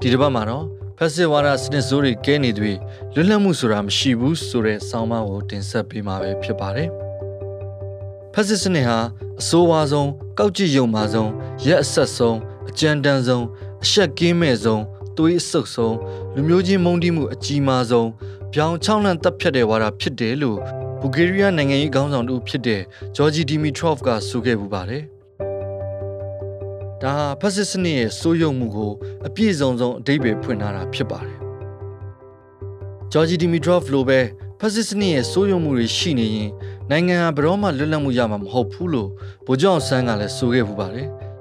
ဒီတစ်ပတ်မှာတော့ဖက်စစ်ဝါဒစနစ်ဆိုးတွေကဲနေတွေလွတ်လပ်မှုဆိုတာမရှိဘူးဆိုတဲ့ဆောင်းပါးကိုတင်ဆက်ပေးမှာပဲဖြစ်ပါတယ်ဖက်စစ်စနစ်ဟာအဆိုးဝါးဆုံးကောက်ကြည့်ယုံမာဆုံးရက်အဆက်ဆုံး အကြမ်းတမ်းဆုံးအရှက်ကင်းမဲ့ဆုံးသွေးအဆုပ်ဆုံးလူမျိုးချင်းမုန်းတီးမှုအကြီးမားဆုံးပြောင်ချောင်းလန့်တပ်ဖြတ်တဲ့ဝါဒဖြစ်တယ်လို့ဘူဂေးရီးယားနိုင်ငံရေးခေါင်းဆောင်တူဖြစ်တဲ့ဂျော်ဂျီဒီမီထရော့ဖ်ကဆိုခဲ့ပူပါတယ်။ဒါဟာဖက်စစ်စနစ်ရဲ့စိုးရုံမှုကိုအပြည့်စုံဆုံးအဓိပ္ပာယ်ဖွင့်ထားတာဖြစ်ပါတယ်။ဂျော်ဂျီဒီမီထရော့ဖ်လိုပဲဖက်စစ်စနစ်ရဲ့စိုးရုံမှုတွေရှိနေရင်နိုင်ငံဟာဘယ်တော့မှလွတ်လပ်မှုရမှာမဟုတ်ဘူးလို့ဗိုလ်ချုပ်အောင်ဆန်းကလည်းဆိုခဲ့ပူပါတယ်။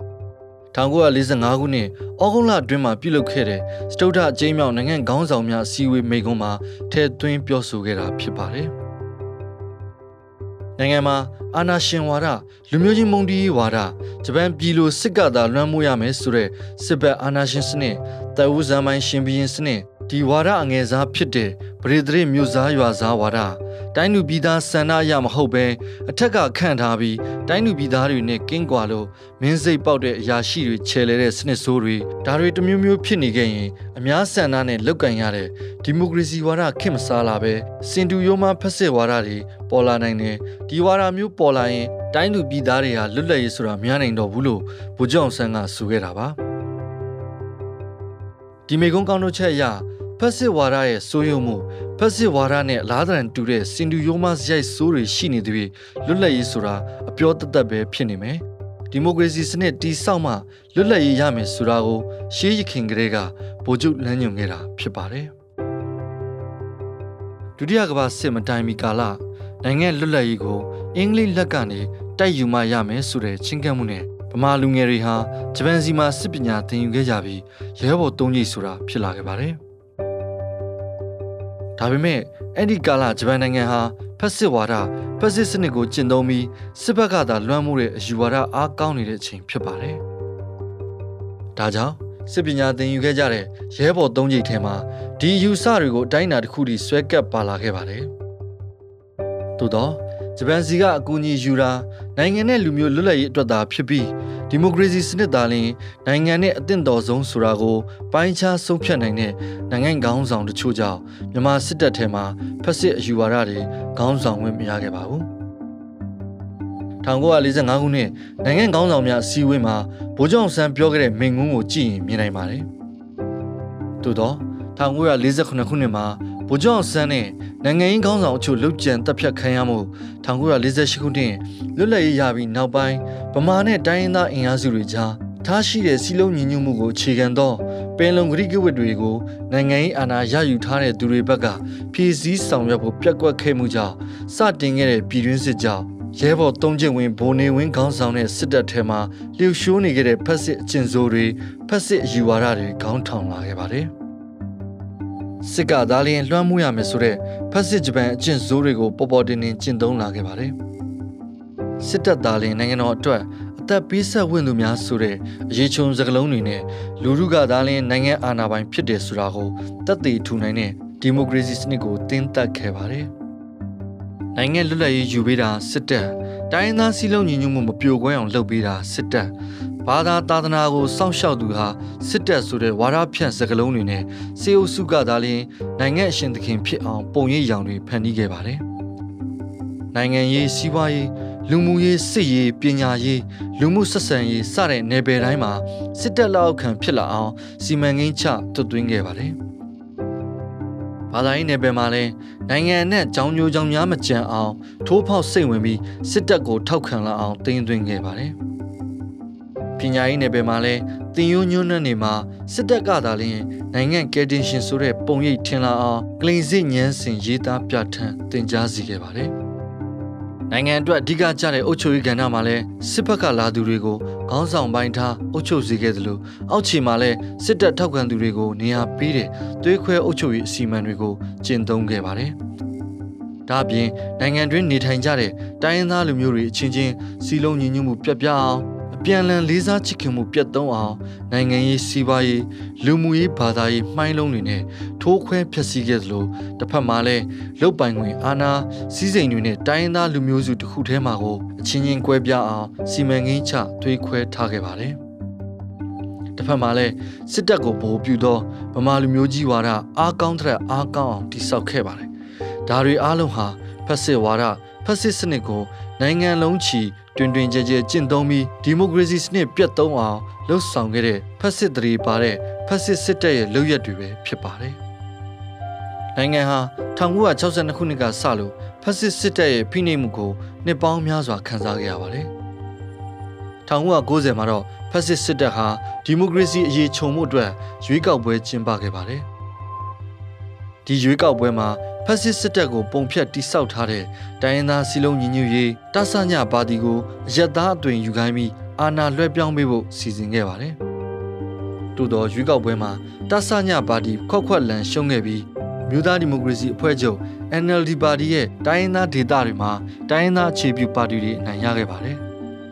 1945ခုနှစ်ဩဂုတ်လအတွင်းမှာပြုလုပ်ခဲ့တဲ့စတုဒ္ဓအကျိမ်းမြောက်နိုင်ငံခေါင်းဆောင်များစီဝေးမိန့်ခွန်းမှာထည့်သွင်းပြောဆိုခဲ့တာဖြစ်ပါတယ်။နိုင်ငံမှာအာဏာရှင်ဝါဒလူမျိုးချင်းမုန်းတီးဝါဒဂျပန်ပြည်လိုစစ်ကသာလွှမ်းမိုးရမယ်ဆိုတဲ့စစ်ဘက်အာဏာရှင်စနစ်တအူးဇာမိုင်းရှင်ဘီရင်စနစ်ဒီဝါဒအငယ်စားဖြစ်တဲ့ ပရိသေမြို့စားရွာစားဝါဒတိုင်းလူပြည်သားဆန္ဒအရမဟုတ်ပဲအထက်ကခန့်ထားပြီးတိုင်းလူပြည်သားတွေနဲ့ကင်းကွာလို့မင်းစိတ်ပေါက်တဲ့အရာရှိတွေခြေလဲတဲ့စနစ်ဆိုးတွေဒါတွေတမျိုးမျိုးဖြစ်နေခဲ့ရင်အများဆန္ဒနဲ့လောက်ကင်ရတဲ့ဒီမိုကရေစီဝါဒခင်မစားလာပဲစင်တူရိုးမဖက်စစ်ဝါဒတွေပေါ်လာနိုင်တယ်ဒီဝါဒမျိုးပေါ်လာရင်တိုင်းလူပြည်သားတွေဟာလွတ်လပ်ရေးဆိုတာများနိုင်တော့ဘူးလို့ဗိုလ်ချုပ်အောင်ဆန်းကဆိုခဲ့တာပါဒီမေကုန်းကောင်းတို့ချက်အရ ဖက်စစ်ဝါဒရဲ့စိုးရုံမှုဖက်စစ်ဝါဒနဲ့အလားတန်တူတဲ့စင်တူယိုမစရိုက်ဆိုးတွေရှိနေသည်လွတ်လပ်ရေးဆိုတာအပြောတသက်ပဲဖြစ်နေမယ်ဒီမိုကရေစီစနစ်တည်ဆောက်မှလွတ်လပ်ရေးရမယ်ဆိုတာကိုရှေးရခင်ကလေးကဗိုလ်ချုပ်လမ်းညွှန်ခဲ့တာဖြစ်ပါတယ်ဒုတိယကမ္ဘာစစ်မတိုင်မီကာလနိုင်ငံလွတ်လပ်ရေးကိုအင်္ဂလိပ်လက်ကနေတိုက်ယူမှရမယ်ဆိုတဲ့ချင်းကပ်မှုနဲ့ဗမာလူငယ်တွေဟာဂျပန်စီမှာစစ်ပညာသင်ယူခဲ့ကြပြီးရဲဘော်သုံးကြီးဆိုတာဖြစ်လာခဲ့ပါတယ်။ ဒါပေမဲ့အဲ့ဒီကာလဂျပန်နိုင်ငံဟာဖက်စစ်ဝါဒဖက်စစ်စနစ်ကိုကျင့်သုံးပြီးစစ်ဘက်ကသာလွှမ်းမိုးတဲ့အယူဝါဒအားကောင်းနေတဲ့အချိန်ဖြစ်ပါတယ်။ဒါကြောင့်စစ်ပညာသင်ယူခဲ့ကြတဲ့ရဲဘော်သုံးကြီးထဲမှာဒီယူဆတွေကိုအတိုင်းအတာတစ်ခုထိဆွဲကပ်ပါလာခဲ့ပါတယ်။သို့တော့ဂျပန်စီကအကူအညီယူတာ နိုင်ငံနဲ့လူမျိုးလွတ်လပ်ရေးအတွက်သာဖြစ်ပြီးဒီမိုကရေစီစနစ်သားလင်နိုင်ငံနဲ့အသင့်တော်ဆုံးဆိုတာကိုပိုင်းခြားဆုံးဖြတ်နိုင်တဲ့နိုင်ငံခေါင်းဆောင်တချို့ကြောင့်မြန်မာစစ်တပ်ထဲမှာဖက်စစ်အယူဝါဒတွေခေါင်းဆောင်ဝင်မရခဲ့ပါဘူး1945ခုနှစ်နိုင်ငံခေါင်းဆောင်များအစည်းအဝေးမှာဗိုလ်ချုပ်ဆန်းပြောခဲ့တဲ့မိန့်ခွန်းကိုကြည့်ရင်မြင်နိုင်ပါတယ်။သို့တော့1948ခုနှစ်မှာ ဗိုလ်ချုပ်အောင်ဆန်းနဲ့နိုင်ငံရေးခေါင်းဆောင်အချို့လုတ်ကြံတပ်ဖြတ်ခံရမှု1948ခုနှစ်လွတ်လပ်ရေးရပြီးနောက်ပိုင်းဗမာနဲ့တိုင်းရင်းသားအင်အားစုတွေကြားထားရှိတဲ့စီလုံးညီညွတ်မှုကိုအခြေခံသောပင်လုံဂရိကဝတ်တွေကိုနိုင်ငံရေးအာဏာရယူထားတဲ့သူတွေဘက်ကဖြည့်ဆည်းဆောင်ရွက်ဖို့ပြက်ကွက်ခဲ့မှုကြောင့်စတင်ခဲ့တဲ့ပြည်တွင်းစစ်ကြောင့်ရဲဘော်သုံးကျင့်ဝင်ဗိုလ်နေဝင်းခေါင်းဆောင်တဲ့စစ်တပ်ထဲမှာလျှို့ရှိုးနေခဲ့တဲ့ဖက်စစ်အကျဉ်းစိုးတွေဖက်စစ်အယူဝါဒတွေခေါင်းထောင်လာခဲ့ပါတယ်။ စစ်ကသားလျင်လွှမ်းမိုးရမယ်ဆိုတဲ့ဖက်စစ်ဂျပန်အကျဉ်းစိုးတွေကိုပေါ်ပေါ်တင်တင်ကျင့်သုံးလာခဲ့ပါတယ်။စစ်တပ်သားလျင်နိုင်ငံတော်အတွက်အသက်ပေးဆက်ဝင်သူများဆိုတဲ့အရေးချုံစကလုံးတွေနဲ့လူထုကသားလျင်နိုင်ငံအာဏာပိုင်ဖြစ်တယ်ဆိုတာကိုတက်တည်ထူနိုင်တဲ့ဒီမိုကရေစီစနစ်ကိုတင်းတက်ခဲ့ပါတယ်။နိုင်ငံလွတ်လပ်ရေးယူပေးတာစစ်တပ် တိုင်းရင်းသားစည်းလုံးညီညွတ်မှုမပြိုကွဲအောင်လုပ်ပေးတာစစ်တပ်ဘာသာသာသနာကိုစောင့်ရှောက်သူဟာစစ်တပ်ဆိုတဲ့ဝါဒဖြန့်စကားလုံးတွေနဲ့စေအုပ်စုကသာလျှင်နိုင်ငံအရှင်သခင်ဖြစ်အောင်ပုံရိပ်ရောင်တွေဖန်တီးခဲ့ပါတယ်။နိုင်ငံရေးစီးပွားရေးလူမှုရေးစစ်ရေးပညာရေးလူမှုဆက်ဆံရေးစတဲ့နယ်ပယ်တိုင်းမှာစစ်တပ်လက်အောက်ခံဖြစ်လာအောင်စီမံကိန်းချတွသွင်းခဲ့ပါတယ်။ ဘာသာရေးနယ်ပယ်မှာလည်းနိုင်ငံနဲ့ကြောင်းညိုကြောင်းများမကြံအောင်ထိုးဖောက်စိတ်ဝင်ပြီးစစ်တပ်ကိုထောက်ခံလာအောင်တင်းသွင်းခဲ့ပါတယ်။ပညာရေးနယ်ပယ်မှာလည်းတင်ယိုညွန်းနှံ့နေမှာစစ်တပ်ကသာလျှင်နိုင်ငံကယ်တင်ရှင်ဆိုတဲ့ပုံရိပ်ထင်လာအောင်ကလိန်စစ်ညမ်းစင်ရေးသားပြဋ္ဌာန်းတင် जा စီခဲ့ပါတယ်။နိုင်ငံအတွက်အဓိကကျတဲ့အုပ်ချုပ်ရေးကဏ္ဍမှာလည်းစစ်ဘက်ကလာသူတွေကို ခေါင်းဆောင်ပိုင်းထားအုပ်ချုပ်စေခဲ့သလိုအောက်ခြေမှာလည်းစစ်တပ်ထောက်ခံသူတွေကိုနေရာပေးတဲ့သွေးခွဲအုပ်ချုပ်ရေးအစီအမံတွေကိုကျင့်သုံးခဲ့ပါတယ်။ဒါ့အပြင်နိုင်ငံတွင်းနေထိုင်ကြတဲ့တိုင်းရင်းသားလူမျိုးတွေအချင်းချင်းစီလုံးညီညွတ်မှုပြတ်ပြအောင် ပြန်လည်လေးစားချစ်ခင်မှုပြတ်သုံးအောင်နိုင်ငံရေးစီးပွားရေးလူမှုရေးဘာသာရေးမှိုင်းလုံးတွေနဲ့ထိုးခွဲဖျက်ဆီးခဲ့သလိုတစ်ဖက်မှာလည်းလုတ်ပိုင်ခွင့်အာဏာစီးစိမ်တွေနဲ့တိုင်းရင်းသားလူမျိုးစုတစ်ခုထဲမှာကိုအချင်းချင်းကွဲပြားအောင်စီမံကိန်းချသွေးခွဲထားခဲ့ပါတယ်တစ်ဖက်မှာလည်းစစ်တပ်ကိုဗိုလ်ပြူသောဗမာလူမျိုးကြီးဝါဒအားကောင်းတဲ့အားကောင်းအောင်တိစောက်ခဲ့ပါတယ်ဒါတွေအားလုံးဟာဖက်စစ်ဝါဒဖက်စစ်စနစ်ကို နိုင်ငံလုံးချီတွင်တွင်ကြဲကြဲကျင့်သုံးပြီးဒီမိုကရေစီစနစ်ပြတ်သုံးအောင်လှုပ်ဆောင်ခဲ့တဲ့ဖက်စစ်တရီပါတဲ့ဖက်စစ်စစ်တပ်ရဲ့လုပ်ရက်တွေပဲဖြစ်ပါတယ်။နိုင်ငံဟာ1962ခုနှစ်ကစလို့ဖက်စစ်စစ်တပ်ရဲ့ဖိနှိပ်မှုကိုနှစ်ပေါင်းများစွာခံစားခဲ့ရပါတယ်။1990မှာတော့ဖက်စစ်စစ်တပ်ဟာဒီမိုကရေစီအရေးခြုံမှုအတွက်ရွေးကောက်ပွဲကျင်းပခဲ့ပါတယ်။ဒီရွေးကောက်ပွဲမှာ ဖက်စစ်စစ်တပ်ကိုပုံဖြတ်တိစောက်ထားတဲ့တိုင်းရင်းသားစီလုံးညီညွတ်ရေးတဆညပါတီကိုအရက်သားအသွင်ယူခိုင်းပြီးအာဏာလွှဲပြောင်းပေးဖို့စီစဉ်ခဲ့ပါတယ်။တိုးတော်ရွေးကောက်ပွဲမှာတဆညပါတီခွက်ခွက်လန်ရှုံးခဲ့ပြီးမြို့သားဒီမိုကရေစီအဖွဲ့ချုပ် NLD ပါတီရဲ့တိုင်းရင်းသားဒေသတွေမှာတိုင်းရင်းသားအခြေပြုပါတီတွေအနိုင်ရခဲ့ပါတယ်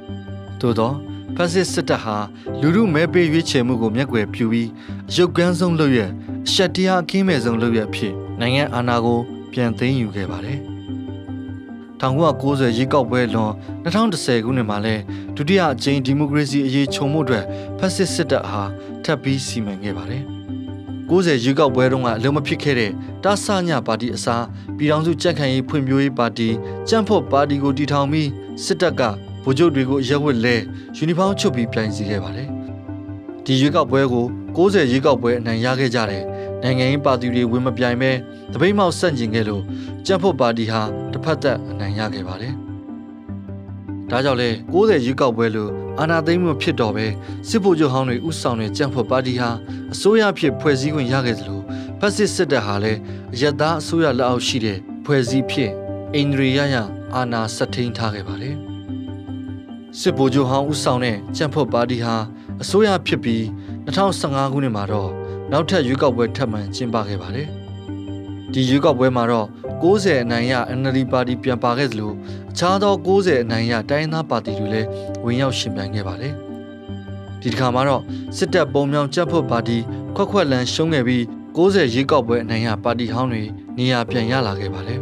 ။တိုးတော်ဖက်စစ်စစ်တပ်ဟာလူမှုမဲပေးရွေးချယ်မှုကိုမျက်ကွယ်ပြုပြီးအယုတ်ကန်းဆုံးလုပ်ရအရှက်တရားအကင်းမဲ့ဆုံးလုပ်ရဖြစ် နိုင်ငံအာဏာကိုပြန်သိမ်းယူခဲ့ပါတယ်။1990ရေကောက်ပွဲလွန်2010ခုနှစ်မှာလဲဒုတိယအကြိမ်ဒီမိုကရေစီအရေးခြုံမှုအတွက်ဖက်စစ်စစ်တပ်ဟာထပ်ပြီးစီမံခဲ့ပါတယ်။90ရေကောက်ပွဲတုန်းကအလုံးမဖြစ်ခဲ့တဲ့တာဆညပါတီအစားပြည်ထောင်စုကြက်ခံရေးဖွံ့ဖြိုးရေးပါတီကြံ့ဖို့ပါတီကိုတည်ထောင်ပြီးစစ်တပ်ကဗိုလ်ချုပ်တွေကိုရက်ဝက်လဲယူနီဖောင်းချုပ်ပြီးပြိုင်စီခဲ့ပါတယ်။ ဒီရွေးကောက်ပွဲကို90ရွေးကောက်ပွဲအနိုင်ရခဲ့ကြတဲ့နိုင်ငံရေးပါတီတွေဝင်မပြိုင်ပဲတပိတ်မောက်ဆန့်ကျင်ခဲ့လို့ကြံ့ဖို့ပါတီဟာတစ်ဖက်သက်အနိုင်ရခဲ့ပါတယ်။ဒါကြောင့်လေ60ရွေးကောက်ပွဲလို့အာဏာသိမ်းမှုဖြစ်တော့ပဲစစ်ဗိုလ်ချုပ်ဟောင်းတွေဥဆောင်တဲ့ကြံ့ဖို့ပါတီဟာအစိုးရဖြစ်ဖွဲ့စည်းခွင့်ရခဲ့သလိုဖက်စစ်စစ်တပ်ဟာလည်းအယက်သားအစိုးရလက်အောက်ရှိတဲ့ဖွဲ့စည်းဖြစ်အိန္ဒြေယယအာဏာဆက်ထိန်ထားခဲ့ပါတယ်။စစ်ဗိုလ်ချုပ်ဟောင်းဥဆောင်တဲ့ကြံ့ဖို့ပါတီဟာ အစိုးရဖြစ်ပြီး2015ခုနှစ်မှာတော့နောက်ထပ်ရွေးကောက်ပွဲထပ်မံကျင်းပခဲ့ပါတယ်။ဒီရွေးကောက်ပွဲမှာတော့90အနိုင်ရ NLD ပါတီပြန်ပါခဲ့သလိုအခြားသော90အနိုင်ရတိုင်းသားပါတီတွေလည်းဝင်ရောက်ရှင်ပြိုင်ခဲ့ပါတယ်။ဒီတစ်ခါမှာတော့စစ်တပ်ပုံမြောင်ကြက်ဖို့ပါတီခွက်ခွက်လန်ရှုံးခဲ့ပြီး90ရွေးကောက်ပွဲအနိုင်ရပါတီဟောင်းတွေနေရာပြန်ရလာခဲ့ပါတယ်။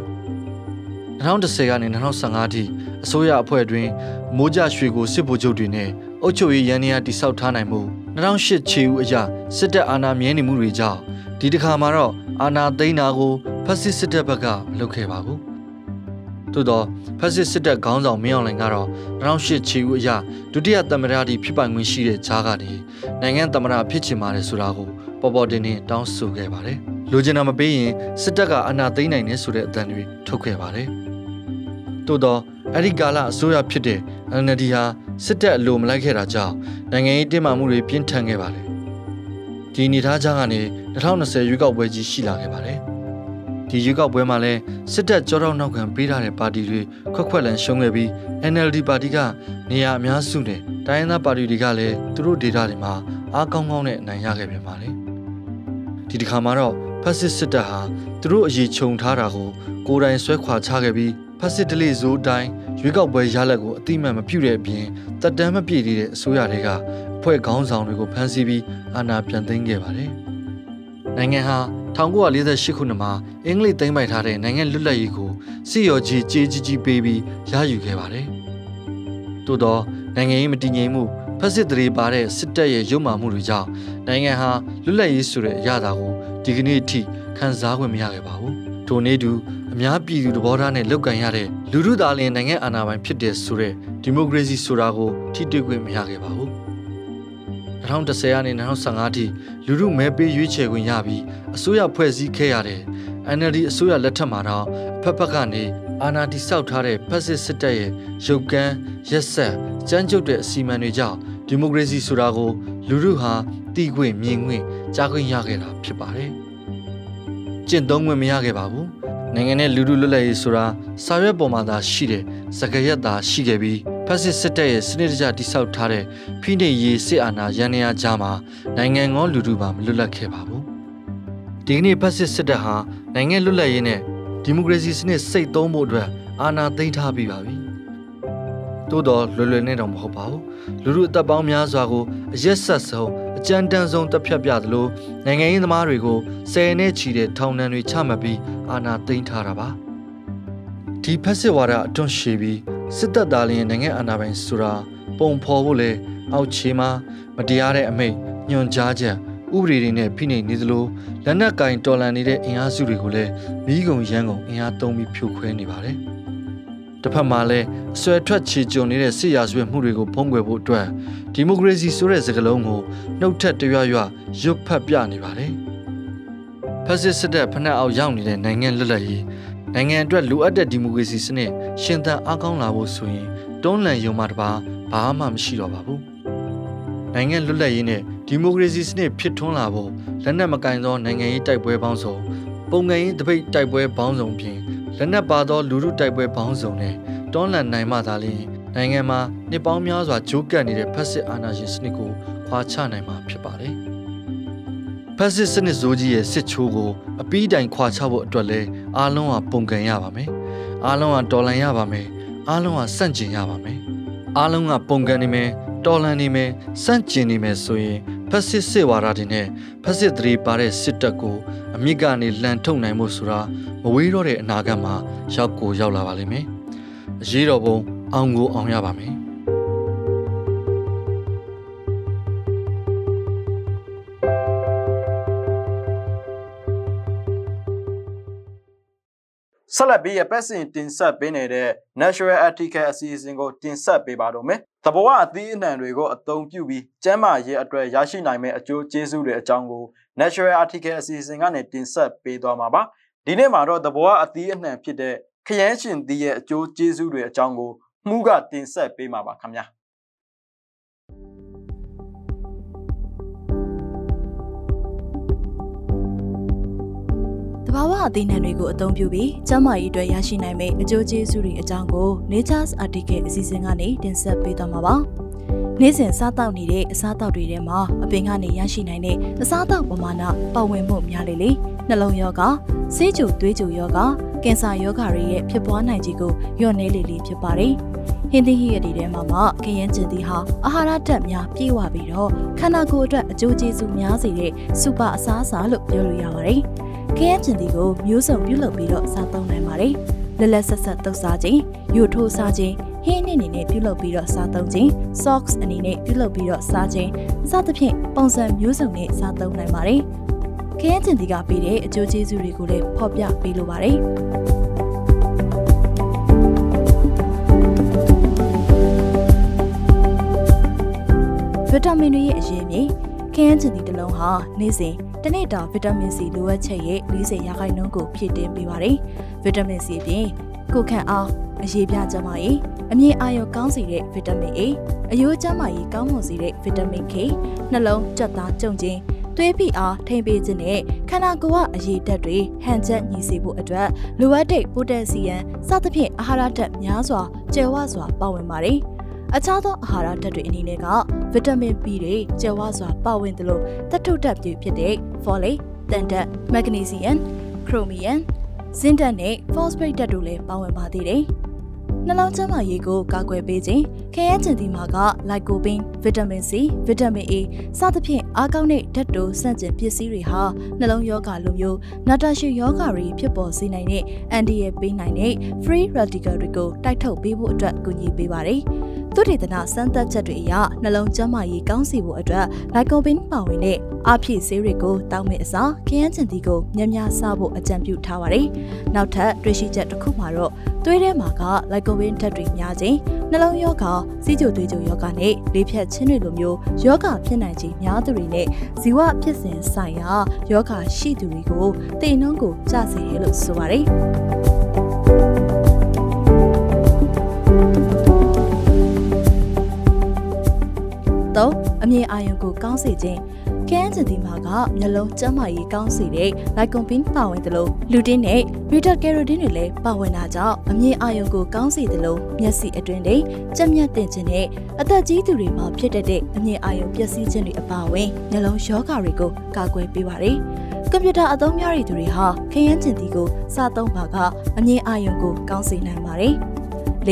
2010ကနေ2015အထိအစိုးရအဖွဲ့အတွင်းမိုးကြရွှေကိုစစ်ဗိုလ်ချုပ်တွေနဲ့ အုပ်ချုပ်ရေးရန်နေရာတိစောက်ထားနိုင်မှု2008ခြေဦးအရာစစ်တပ်အာဏာမြဲနေမှုတွေကြောင့်ဒီတစ်ခါမှာတော့အာဏာသိမ်းတာကိုဖက်စစ်စစ်တပ်ဘက်ကမလုပ်ခဲ့ပါဘူး။သို့တော့ဖက်စစ်စစ်တပ်ခေါင်းဆောင်မင်းအောင်လှိုင်ကတော့2008ခြေဦးအရာဒုတိယသမ္မတတီဖြစ်ပိုင်ခွင့်ရှိတဲ့ဂျားကနေနိုင်ငံသမ္မတဖြစ်ချင်ပါတယ်ဆိုတာကိုပေါ်ပေါ်တင်တင်တောင်းဆိုခဲ့ပါတယ်။လိုချင်တာမပေးရင်စစ်တပ်ကအနာသိမ်းနိုင်တယ်ဆိုတဲ့အသံတွေထုတ်ခဲ့ပါတယ်။ သို့တော့အဲ့ဒီကာလအစိုးရဖြစ်တဲ့ NLD ဟာစစ်တပ်အလိုမလိုက်ခဲ့တာကြောင့်နိုင်ငံရေးတင်းမာမှုတွေပြင်းထန်ခဲ့ပါတယ်။ဒီအနေထားကြောင့်ကနေ2020ရွေးကောက်ပွဲကြီးရှိလာခဲ့ပါတယ်။ဒီရွေးကောက်ပွဲမှာလည်းစစ်တပ်ကြောတော့နောက်ခံပေးထားတဲ့ပါတီတွေခွက်ခွက်လန်ရှုံးခဲ့ပြီး NLD ပါတီကနေရာအများစုနဲ့တိုင်းရင်းသားပါတီတွေကလည်းသူတို့ဒေတာတွေမှာအားကောင်းကောင်းနဲ့အနိုင်ရခဲ့ပြန်ပါတယ်။ဒီတစ်ခါမှာတော့ဖက်စစ်စစ်တပ်ဟာသူတို့အရေးခြုံထားတာကိုကိုယ်တိုင်ဆွဲခွာချခဲ့ပြီး ဖက်စစ်တလေဇိုးတိုင်းရွေးကောက်ပွဲရလဒ်ကိုအတိအမှန်မပြုတဲ့အပြင်တက်တမ်းမပြည့်သေးတဲ့အစိုးရတွေကအဖွဲ့ခေါင်းဆောင်တွေကိုဖမ်းဆီးပြီးအာဏာပြန်သိမ်းခဲ့ပါတယ်။နိုင်ငံဟာ1948ခုနှစ်မှာအင်္ဂလိပ်သိမ်းပိုက်ထားတဲ့နိုင်ငံလွတ်လပ်ရေးကိုစစ်ရော်ကြီးကြေးကြီးကြီးပေးပြီးရယူခဲ့ပါတယ်။သို့တော့နိုင်ငံရေးမတည်ငြိမ်မှုဖက်စစ်တရေပါတဲ့စစ်တပ်ရဲ့ရုပ်မာမှုတွေကြောင့်နိုင်ငံဟာလွတ်လပ်ရေးဆိုတဲ့အရာသာကိုဒီကနေ့အထိခံစား권မရခဲ့ပါဘူး။ထိုနည်းတူအ များပြည်သူသဘောထားနဲ့လောက်ကန်ရတဲ့လူထုသားလင်နိုင်ငံအာဏာပိုင်ဖြစ်တဲ့ဆိုတဲ့ဒီမိုကရေစီဆိုတာကိုထိတွေ့ခွင့်မရခဲ့ပါဘူး2010ကနေ2015အထိလူထုမဲပေးရွေးချယ်ခွင့်ရပြီးအစိုးရဖွဲ့စည်းခဲ့ရတဲ့ NLD အစိုးရလက်ထက်မှာတော့အဖက်ဖက်ကနေအာဏာတိဆောက်ထားတဲ့ဖက်စစ်စစ်တပ်ရဲ့ရုပ်ကမ်းရက်ဆက်ကြမ်းကြုတ်တဲ့အစီအမံတွေကြောင့်ဒီမိုကရေစီဆိုတာကို လူထုဟာတီးခွင့်မြင်ခွင့်ကြားခွင့်ရခဲ့တာဖြစ်ပါတယ်။ ကျင့်သုံးခွင့်မရခဲ့ပါဘူး။နိုင်ငံနဲ့လူထုလွတ်လပ်ရေးဆိုတာစာရွက်ပေါ်မှာသာရှိတဲ့စကားရက်သာရှိခဲ့ပြီးဖက်စစ်စစ်တပ်ရဲ့စနစ်တကျတိဆောက်ထားတဲ့ဖိနှိပ်ရေးစစ်အာဏာရန်ရာကြားမှာနိုင်ငံကောလူထုပါမလွတ်လပ်ခဲ့ပါဘူး။ဒီကနေ့ဖက်စစ်စစ်တပ်ဟာနိုင်ငံလွတ်လပ်ရေးနဲ့ဒီမိုကရေစီစနစ်စိတ်သုံးဖို့အတွက်အာဏာသိမ်းထားပြီးပါပြီ။သို့တော်လွယ်လွယ်နဲ့တော့မဟုတ်ပါဘူး။လူထုအသက်ပေါင်းများစွာကိုအရက်ဆက်ဆုံး အကြမ်းတမ်းဆုံးတပ်ဖြတ်ပြသလိုနိုင်ငံရေးသမားတွေကိုဆယ်နဲ့ချီတဲ့ထောင်ဒဏ်တွေချမှတ်ပြီးအာဏာသိမ်းထားတာပါ။ဒီဖက်စစ်ဝါဒအတွန့်ရှည်ပြီးစစ်တပ်သားလင်းနိုင်ငံအာဏာပိုင်ဆိုတာပုံဖော်ဖို့လဲအောက်ခြေမှာမတရားတဲ့အမိန့်ညွန်ကြားချက်ဥပဒေတွေနဲ့ဖိနှိပ်နေသလိုလက်နက်ကင်တော်လန်နေတဲ့အင်အားစုတွေကိုလည်းမိဂုံရန်ကုန်အင်အားသုံးပြီးဖြိုခွဲနေပါတယ်။ တစ်ဖက်မှာလည်းအဆွဲထွက်ချေကြုံနေတဲ့စစ်ရာဇဝတ်မှုတွေကိုဖုံးကွယ်ဖို့အတွက်ဒီမိုကရေစီဆိုတဲ့စကားလုံးကိုနှုတ်ထက်တရွရွရွတ်ဖတ်ပြနေပါတယ်။ဖက်စစ်စစ်တပ်ဖက်အောက်ရောက်နေတဲ့နိုင်ငံလွတ်လပ်ရေးနိုင်ငံအတွက်လိုအပ်တဲ့ဒီမိုကရေစီစနစ်ရှင်သန်အားကောင်းလာဖို့ဆိုရင်တွန်းလှန်ရုံမှတပါဘာမှမရှိတော့ပါဘူး။နိုင်ငံလွတ်လပ်ရေးနဲ့ဒီမိုကရေစီစနစ်ဖြစ်ထွန်းလာဖို့လက်နက်မကင်သောနိုင်ငံရေးတိုက်ပွဲပေါင်းစုံပုံငယ်ရေးတပိတ်တိုက်ပွဲပေါင်းစုံဖြင့် လက်နက်ပါသောလူထုတိုက်ပွဲပေါင်းစုံနဲ့တွန်းလှန်နိုင်မှသာလျှင်နိုင်ငံမှာနှစ်ပေါင်းများစွာဂျိုးကပ်နေတဲ့ဖက်စစ်အာဏာရှင်စနစ်ကိုခွာချနိုင်မှာဖြစ်ပါတယ်။ဖက်စစ်စနစ်ဇိုးကြီးရဲ့စစ်ချိုးကိုအပီးတိုင်ခွာချဖို့အတွက်လဲအားလုံးကပုံကန်ရပါမယ်။အားလုံးကတော်လန်ရပါမယ်။အားလုံးကစန့်ကျင်ရပါမယ်။အားလုံးကပုံကန်နေမယ်တော်လန်နေမယ်စန့်ကျင်နေမယ်ဆိုရင် ဖက်စစ်စစ်ဝါဒတွေနဲ့ဖက်စစ်တရေပါတဲ့စစ်တပ်ကိုအမြင့်ကနေလှန်ထုတ်နိုင်မှုဆိုတာမဝေးတော့တဲ့အနာဂတ်မှာရောက်ကိုရောက်လာပါလိမ့်မယ်။အရေးတော်ပုံအောင်ကိုအောင်ရပါမယ်။ဆက်လက်ပြီးရပတ်စင်တင်ဆက်ပေးနေတဲ့ Natural Article အစီအစဉ်ကိုတင်ဆက်ပေးပါတော့မယ်။ သဘောဝအသီးအနှံတွေကိုအသုံးပြုပြီးကျန်းမာရေးအတွက်ရရှိနိုင်မယ့်အကျိုးကျေးဇူးတွေအကြောင်းကို Natural Article အစီအစဉ်ကနေတင်ဆက်ပေးသွားမှာပါ။ဒီနေ့မှာတော့သဘောဝအသီးအနှံဖြစ်တဲ့ခရမ်းရှင်သီးရဲ့အကျိုးကျေးဇူးတွေအကြောင်းကိုမှုကတင်ဆက်ပေးမှာပါခင်ဗျာ။ ဘာဝအသေးနှံတွေကိုအသုံးပြုပြီးကျန်းမာရေးအတွက်ရရှိနိုင်မယ့်အကျိုးကျေးဇူးတွေအကြောင်းကို Nature's Article အစီအစဉ်ကနေတင်ဆက်ပေးသွားမှာပါ။နေ့စဉ်စားတောက်နေတဲ့အစားအသောက်တွေထဲမှာအပင်ကနေရရှိနိုင်တဲ့အစားအသောက်ပမာဏပတ်ဝန်းမှုများလေလေနှလုံးရောဂါဆေးကြိုသွေးကြိုရောဂါကင်ဆာရောဂါတွေရဲ့ဖြစ်ပွားနိုင်ခြေကိုလျော့နည်းလေလေဖြစ်ပါတယ်။ဟင်းသီးဟိရတီထဲမှာမှခရမ်းကျင်သီးဟာအာဟာရဓာတ်များပြည့်ဝပြီးတော့ခန္ဓာကိုယ်အတွက်အကျိုးကျေးဇူးများစေတဲ့စူပါအစားအစာလို့ပြောလို့ရပါတယ်။ ခရမ်းကျင်တီကိုမျိုးစုံပြုလုပ်ပြီးတော့စားသုံးနိုင်ပါတယ်။လက်လက်ဆက်ဆက်တုပ်စားခြင်း၊ယူထိုးစားခြင်းဟင်းအနေနဲ့ပြုလုပ်ပြီးတော့စားသုံးခြင်း socks အနေနဲ့ပြုလုပ်ပြီးတော့စားခြင်းစသဖြင့်ပုံစံမျိုးစုံနဲ့စားသုံးနိုင်ပါတယ်။ခရမ်းကျင်တီကပေးတဲ့အကျိုးကျေးဇူးတွေကိုလည်းဖော်ပြပေးလိုပါတယ်။ဗီတာမင်တွေရဲ့အရေးမြစ်ခရမ်းချင်တီတစ်လုံးဟာနေ့စဉ် တနေ့တာဗီတာမင် C လိုအပ်ချက်ရဲ့40ရာခိုင်နှုန်းကိုဖြည့်တင်းပေးပါတယ်။ဗီတာမင် C အပြင်ကိုခန့်အားအရေးပြကျမရေးအမြင့်အာရုံကောင်းစေတဲ့ဗီတာမင် A အယိုးကျမရေးကောင်းမွန်စေတဲ့ဗီတာမင် K နှလုံးကြက်သားကြုံခြင်းသွေးဖိအားထိမ့်ပေးခြင်းနဲ့ခန္ဓာကိုယ်ကအရေးဓာတ်တွေဟန်ချက်ညီစေဖို့အတွက်လိုအပ်တဲ့ပိုတက်ဆီယမ်စသဖြင့်အာဟာရဓာတ်များစွာကျယ်ဝစွာပါဝင်ပါတယ်။ အခြားသောအာဟာရဓာတ်တွေအနေနဲ့ကဗီတာမင် B တွေကျယ်ဝစွာပါဝင်သလိုသတ္ထုဓာတ်တွေဖြစ်တဲ့ folate, တန်ဓာတ်, magnesium, chromium, zinc ဓာတ်နဲ့ phosphate ဓာတ်တို့လည်းပါဝင်ပါသေးတယ်။နှလုံးကျန်းမာရေးကိုကာကွယ်ပေးခြင်းခရဲကျင်ဒီမာကလိုက်ကိုပင်ဗီတာမင် C ဗီတာမင် A စသဖြင့်အားကောင်းတဲ့ဓာတ်တိုဆန့်ကျင်ပစ္စည်းတွေဟာနှလုံးရောဂါလိုမျိုးနာတာရှည်ရောဂါတွေဖြစ်ပေါ်စေနိုင်တဲ့အန်တီရဲ့ပေးနိုင်တဲ့ free radical တွေကိုတိုက်ထုတ်ပေးဖို့အတွက်ကူညီပေးပါတယ်။ သုတေသနစမ်းသပ်ချက်တွေအရနှလုံးကျန်းမာရေးကောင်းစေဖို့အတွက်လိုက်ကိုပင်ပါဝင်တဲ့အားဖြည့်ဆေးတွေကိုတောင်းမဲ့အစားခရမ်းချင်တီကိုများများစားဖို့အကြံပြုထားပါတယ်။နောက်ထပ်တွေ့ရှိချက်တစ်ခုမှာတော့သွေးထဲမှာကလိုက်ကိုပင်ဓာတ်တွေများခြင်းနှလုံးရောဂါစီးကျိုသွေးကျိုရောဂါနဲ့လေဖြတ်ခြင်းတွေလိုမျိုးယောဂဖြစ်နိုင်ခြင်းများသူတွေနဲ့ဇီဝဖြစ်စဉ်ဆိုင်ရာယောဂရှိသူတွေကိုတိမ်နှုံးကိုကျစေတယ်လို့ဆိုပါတယ် တော့အမြင်အာရုံကိုကောင်းစေခြင်းကန်းချင်ဒီမှာကမျက်လုံးကျန်းမာရေးကောင်းစေတဲ့လိုက်ကွန်ပင်းပါဝင်တယ်လို့လူတင်းနဲ့ဘီတာကယ်ရိုတင်းတွေလည်းပါဝင်တာကြောင့်အမြင်အာရုံကိုကောင်းစေတယ်လို့မျက်စိအတွင်းတွေကြက်မြတ်တင်ခြင်းနဲ့အသက်ကြီးသူတွေမှာဖြစ်တတ်တဲ့အမြင်အာရုံပျက်စီးခြင်းတွေအပါအဝင်မျက်လုံးယောဂါတွေကိုကာကွယ်ပေးပါတယ်ကွန်ပျူတာအသုံးများတဲ့သူတွေဟာခရမ်းကျင်တီကိုစသုံးပါကအမြင်အာရုံကိုကောင်းစေနိုင်ပါတယ်။၄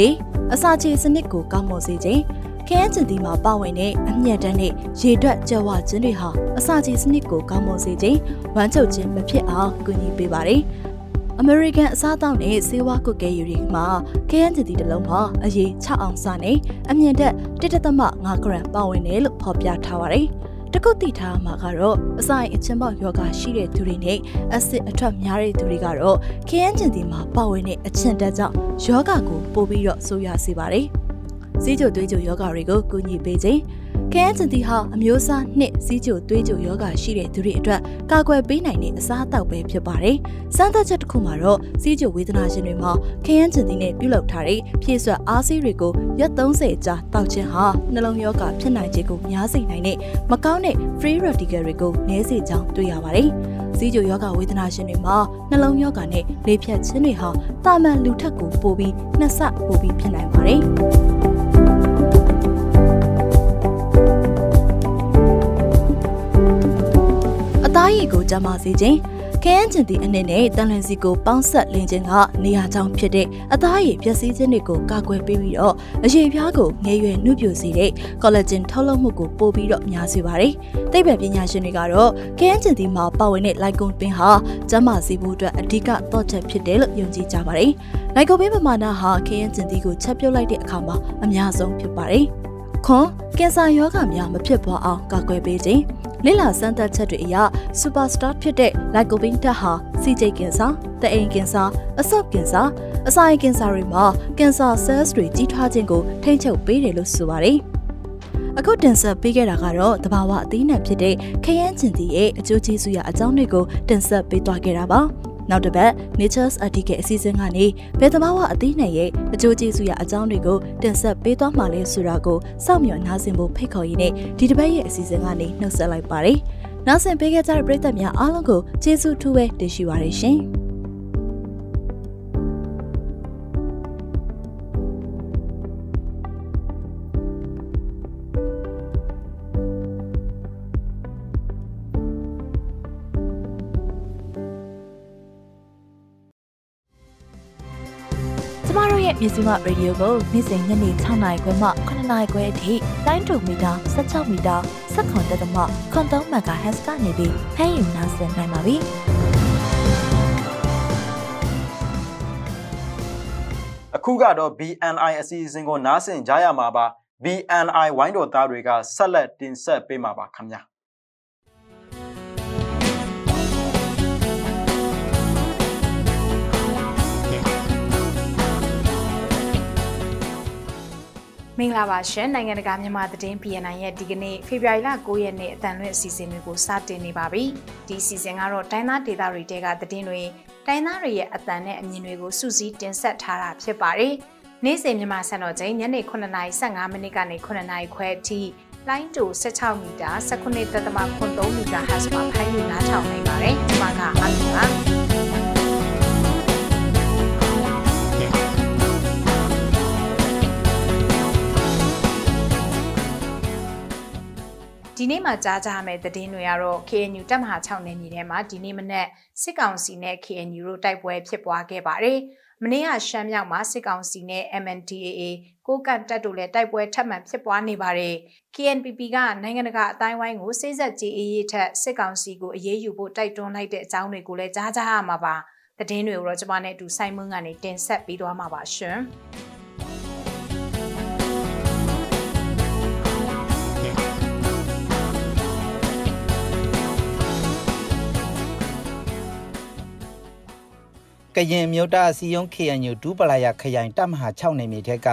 အစာချေစနစ်ကိုကောင်းမွန်စေခြင်း ခရမ်းကျင်တီမှာပါဝင်တဲ့အမျက်တန်းနဲ့ရေတွက်ကြွားခြင်းတွေဟာအစာချေစနစ်ကိုကောင်းမွန်စေခြင်းဝမ်းချုပ်ခြင်းမဖြစ်အောင်ကူညီပေးပါတယ်။ American အစားအသောက်နဲ့ဆေးဝါးကုတ်ကဲယူတွေမှာခရမ်းကျင်တီတစ်လုံးမှာအရေး6အောင်စနဲ့အမြင့်တက်1.5 g ပါဝင်တယ်လို့ဖော်ပြထားပါတယ်။တကုတ်တိထားမှာကတော့အစာရင်အချင်းပေါက်ယောဂရှိတဲ့သူတွေနဲ့အဆစ်အထွက်များတဲ့သူတွေကတော့ခရမ်းကျင်တီမှာပါဝင်တဲ့အချင်းတက်ကြောင့်ယောဂကိုပို့ပြီးတော့ဆိုးရစေပါတယ်။ စီးကြိုသွေးကြိုယောဂတွေကိုကူညီပေးခြင်းခဲချင်တီဟာအမျိုးအစားနှစ်စီးကြိုသွေးကြိုယောဂရှိတဲ့သူတွေအတွက်ကာကွယ်ပေးနိုင်တဲ့အစားအသောက်ပဲဖြစ်ပါတယ်။စမ်းသပ်ချက်တစ်ခုမှာတော့စီးကြိုဝေဒနာရှင်တွေမှာခဲယမ်းချင်တီနဲ့ပြုလုပ်ထားတဲ့ဖြည့်ဆွတ်အားဆေးတွေကိုရက်30ကြာတောက်ခြင်းဟာနှလုံးယောဂဖြစ်နိုင်ခြင်းကိုများစေနိုင်တဲ့မကောင်းတဲ့ free radical တွေကိုနည်းစေကြောင်းတွေ့ရပါတယ်။စီးကြိုယောဂဝေဒနာရှင်တွေမှာနှလုံးယောဂနဲ့လေဖြတ်ခြင်းတွေဟာတာမန်လူထက်ကိုပိုပြီးနှစ်ဆပိုပြီးဖြစ်နိုင်ပါတယ်။ သားရည်ကိုကျမစေခြင်းခရမ်းကျင်သည့်အနေနဲ့တန်လွင်စီကိုပေါင်းဆက်လင်းခြင်းကနေရာကြောင်းဖြစ်တဲ့အသားရည်ပျက်စီးခြင်းတွေကိုကာကွယ်ပေးပြီးတော့အရေပြားကိုငယ်ရွယ်နှုတ်ပြစေတဲ့ collagen ထုတ်လုပ်မှုကိုပို့ပြီးတော့များစေပါတယ်။သိပ္ပံပညာရှင်တွေကတော့ခရမ်းကျင်သည့်မှာပါဝင်တဲ့ licon ပင်ဟာကျမစီဖို့အတွက်အဓိကတော့ချက်ဖြစ်တယ်လို့ယုံကြည်ကြပါတယ်။ licon ပင်ပမာဏဟာခရမ်းကျင်သည့်ကိုချက်ပြုတ်လိုက်တဲ့အခါမှာအများဆုံးဖြစ်ပါတယ်။ခွန်ကင်ဆာရောဂါများမဖြစ်ပေါ်အောင်ကာကွယ်ပေးခြင်း လစ်လာစမ်းသပ်ချက်တွေအရစူပါစတာဖြစ်တဲ့လိုက်ကိုပင်းတက်ဟာစီဂျိတ်ကင်ဆာတအိမ်ကင်ဆာအဆုတ်ကင်ဆာအစာအိမ်ကင်ဆာတွေမှာကင်ဆာ cells တွေကြီးထွားခြင်းကိုထိန်းချုပ်ပေးတယ်လို့ဆိုပါတယ်အခုတင်ဆက်ပေးခဲ့တာကတော့တဘာဝအသီးနှံဖြစ်တဲ့ခရမ်းကျင်တီရဲ့အကျိုးကျေးဇူးရအကြောင်းတွေကိုတင်ဆက်ပေးသွားခဲ့တာပါ။ နောက်တစ်ပတ် Nature's Article အစီအစဉ်ကနေဘယ်သဘာဝအသီးနှံရဲ့အကျိုးကျေးဇူးရအကြောင်းတွေကိုတင်ဆက်ပေးသွားမှာလဲဆိုတာကိုစောင့်မျှော်နားဆင်ဖို့ဖိတ်ခေါ်ရင်းနဲ့ဒီတစ်ပတ်ရဲ့အစီအစဉ်ကနေနှုတ်ဆက်လိုက်ပါတယ်။နားဆင်ပေးခဲ့ကြတဲ့ပရိသတ်များအားလုံးကိုကျေးဇူးထူးပဲတင်ရှိပါရရှင်။ မြစီမရေဒီယိုကိုနေ့စဉ်ညနေ6နာရီခွဲမှ9နာရီခွဲအထိတိုင်းတူမီတာ16မီတာ7.3တက်မှခွန်3မဂါဟက်စ်ကနေပြီးဖမ်းယူနိုင်စင်နိုင်ပါပြီ။အခုကတော့ BNI အစီအစဉ်ကိုနားဆင်ကြရမှာပါ BNI ဝိုင်းတော်သားတွေကဆက်လက်တင်ဆက်ပေးမှာပါခင်ဗျာ။ မင်္ဂလာပါရှင်နိုင်ငံတကာမြန်မာသတင်း PNN ရဲ့ဒီကနေ့ဖေဖော်ဝါရီလ9ရက်နေ့အတန်လွင့်အစီအစဉ်တွေကိုစတင်နေပါပြီဒီအစီအစဉ်ကတော့တိုင်းသားဒေသတွေတဲကသတင်းတွေတိုင်းသားတွေရဲ့အတန်နဲ့အမြင်တွေကိုစုစည်းတင်ဆက်ထားတာဖြစ်ပါတယ်နေ့စဉ်မြန်မာစံတော်ချိန်ညနေ9:15မိနစ်ကနေ9:00ခွဲအထိလိုင်းတူ16မီတာ19.3မီတာဟတ်မှာဖမ်းယူနားထောင်နိုင်ပါတယ်ဒီမှာကအလူပါ ဒီနေ့မှကြားကြရမယ့်သတင်းတွေကတော့ KNU တပ်မဟာ6နယ်မြေထဲမှာဒီနေ့မနက်စစ်ကောင်စီနဲ့ KNU တို့တိုက်ပွဲဖြစ်ပွားခဲ့ပါတယ်။မနေ့ကရှမ်းမြောက်မှာစစ်ကောင်စီနဲ့ MNDAA ကိုကန့်တပ်တို့လည်းတိုက်ပွဲထပ်မံဖြစ်ပွားနေပါတယ်။ KNPP ကနိုင်ငံတကာအတိုင်းဝိုင်းကိုစိစက်ကြေးအေးရေးထက်စစ်ကောင်စီကိုအရေးယူဖို့တိုက်တွန်းလိုက်တဲ့အကြောင်းတွေကိုလည်းကြားကြရမှာပါ။သတင်းတွေကိုတော့ကျွန်မနဲ့အတူစိုင်းမွန်းကနေတင်ဆက်ပေးသွားမှာပါရှင်။ ကရင်မြို့တာစီယုံ KNU ဒူးပလာယာခရိုင်တပ်မဟာ6နယ်မြေထက်က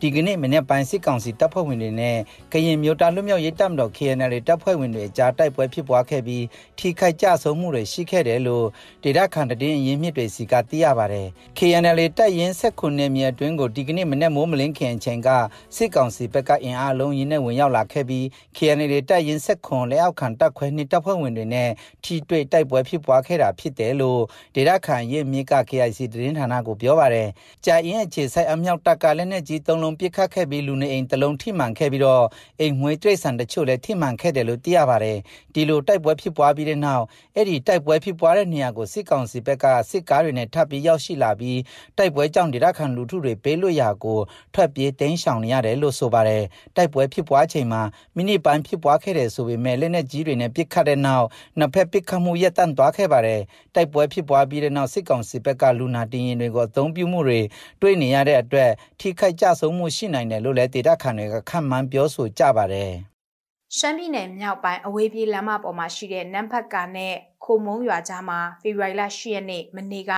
ဒီကနေ့မနေ့ပိုင်းစစ်ကောင်စီတပ်ဖွဲ့ဝင်တွေနဲ့ကရင်မြို့တာလွတ်မြောက်ရေးတပ်မတော် KNL တပ်ဖွဲ့ဝင်တွေအကြားတိုက်ပွဲဖြစ်ပွားခဲ့ပြီးထိခိုက်ကြဆုံးမှုတွေရှိခဲ့တယ်လို့ဒေတာခန်တည်င်းအရင်းမြစ်တွေစီကသိရပါတယ်။ KNL တပ်ရင်းဆက်ခုနယ်မြေအတွင်းကိုဒီကနေ့မနေ့မိုးမလင်းခင်အချိန်ကစစ်ကောင်စီဘက်ကအင်အားလုံးရင်းနဲ့ဝင်ရောက်လာခဲ့ပြီး KNL တပ်ရင်းဆက်ခွန်လက်အောက်ခံတပ်ခွဲနှစ်တပ်ဖွဲ့ဝင်တွေနဲ့ထိတွေ့တိုက်ပွဲဖြစ်ပွားခဲ့တာဖြစ်တယ်လို့ဒေတာခန်ရင်းမြစ်က KIC သတင်းဌာနကိုပြောပါတယ်။ကြာရင်အခြေဆိုင်အမြောက်တပ်ကလည်းနဲ့ကြီးသုံးလုံးပစ်ခတ်ခဲ့ပြီးလူနေအိမ်တစ်လုံးထိမှန်ခဲ့ပြီးတော့အိမ်မွေးတိရစ္ဆာန်တချို့လည်းထိမှန်ခဲ့တယ်လို့သိရပါတယ်။ဒီလိုတိုက်ပွဲဖြစ်ပွားပြီးတဲ့နောက်အဲ့ဒီတိုက်ပွဲဖြစ်ပွားတဲ့နေရာကိုစစ်ကောင်စီဘက်ကစစ်ကားတွေနဲ့ထပ်ပြီးရောက်ရှိလာပြီးတိုက်ပွဲကြောင့်ဒေသခံလူထုတွေပေးလွတ်ရာကိုထွက်ပြေးတိမ်းရှောင်နေရတယ်လို့ဆိုပါတယ်။တိုက်ပွဲဖြစ်ပွားချိန်မှာမိနစ်ပိုင်းဖြစ်ပွားခဲ့တယ်ဆိုပေမဲ့လက်နက်ကြီးတွေနဲ့ပစ်ခတ်တဲ့နောက်နှစ်ဖက်ပစ်ခတ်မှုရပ်တန့်သွားခဲ့ပါတယ်။တိုက်ပွဲဖြစ်ပွားပြီးတဲ့နောက်စစ်ကောင်စီဘက်က လူနာတင်ရင်တွေကိုအသုံးပြုမှုတွေတွေ့နေရတဲ့အတွက်ထိခိုက်ကြဆုံးမှုရှိနိုင်တယ်လို့လည်းဒေတာခန်တွေကခန့်မှန်းပြောဆိုကြပါတယ်။ရှမ်းပြည်နယ်မြောက်ပိုင်းအဝေးပြေးလမ်းမပေါ်မှာရှိတဲ့နမ်ဖတ်ကာနဲ့ခိုမုံရွာကြားမှာဖေဖော်ဝါရီလ10ရက်နေ့မနေ့က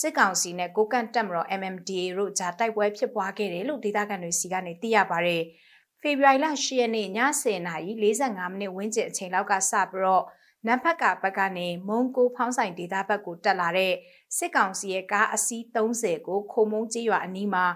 စစ်ကောင်စီနဲ့ကိုကန့်တက်မတော် MMDA တို့ကြားတိုက်ပွဲဖြစ်ပွားခဲ့တယ်လို့ဒေသခံတွေစီကနေသိရပါတယ်။ဖေဖော်ဝါရီလ10ရက်နေ့ည10:45မိနစ်ဝန်းကျင်အချိန်လောက်ကစပြီးတော့ နံဖက်ကဘက်ကနေမုံကိုဖောင်းဆိုင်ဒေသဘက်ကိုတက်လာတဲ့စစ်ကောင်စီရဲ့ကားအစီး30ကိုခုံမုံကြီးရွာအနီးမှာ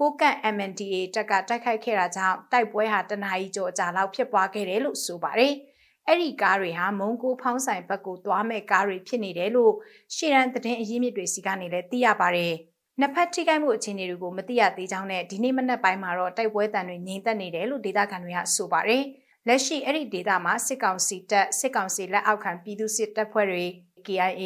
ကိုကန့် MNDA တက်ကတိုက်ခိုက်ခဲ့တာကြောင့်တိုက်ပွဲဟာတနအီကျော်အကြာလောက်ဖြစ်ပွားခဲ့တယ်လို့ဆိုပါတယ်။အဲ့ဒီကားတွေဟာမုံကိုဖောင်းဆိုင်ဘက်ကိုသွားမဲ့ကားတွေဖြစ်နေတယ်လို့ရှေ့ရန်သတင်းအရင်းမြစ်တွေစီကနေလည်းသိရပါတယ်။နှစ်ဖက်ထိခိုက်မှုအခြေအနေတွေကိုမသိရသေးကြောင်းနဲ့ဒီနေ့မနက်ပိုင်းမှာတော့တိုက်ပွဲတန်တွေငြိမ်သက်နေတယ်လို့ဒေသခံတွေကဆိုပါတယ်။ လက်ရှိအဲ့ဒီဒေသမှာစစ်ကောင်စီတပ်စစ်ကောင်စီလက်အောက်ခံပြည်သူစစ်တပ်ဖွဲ့တွေ KIA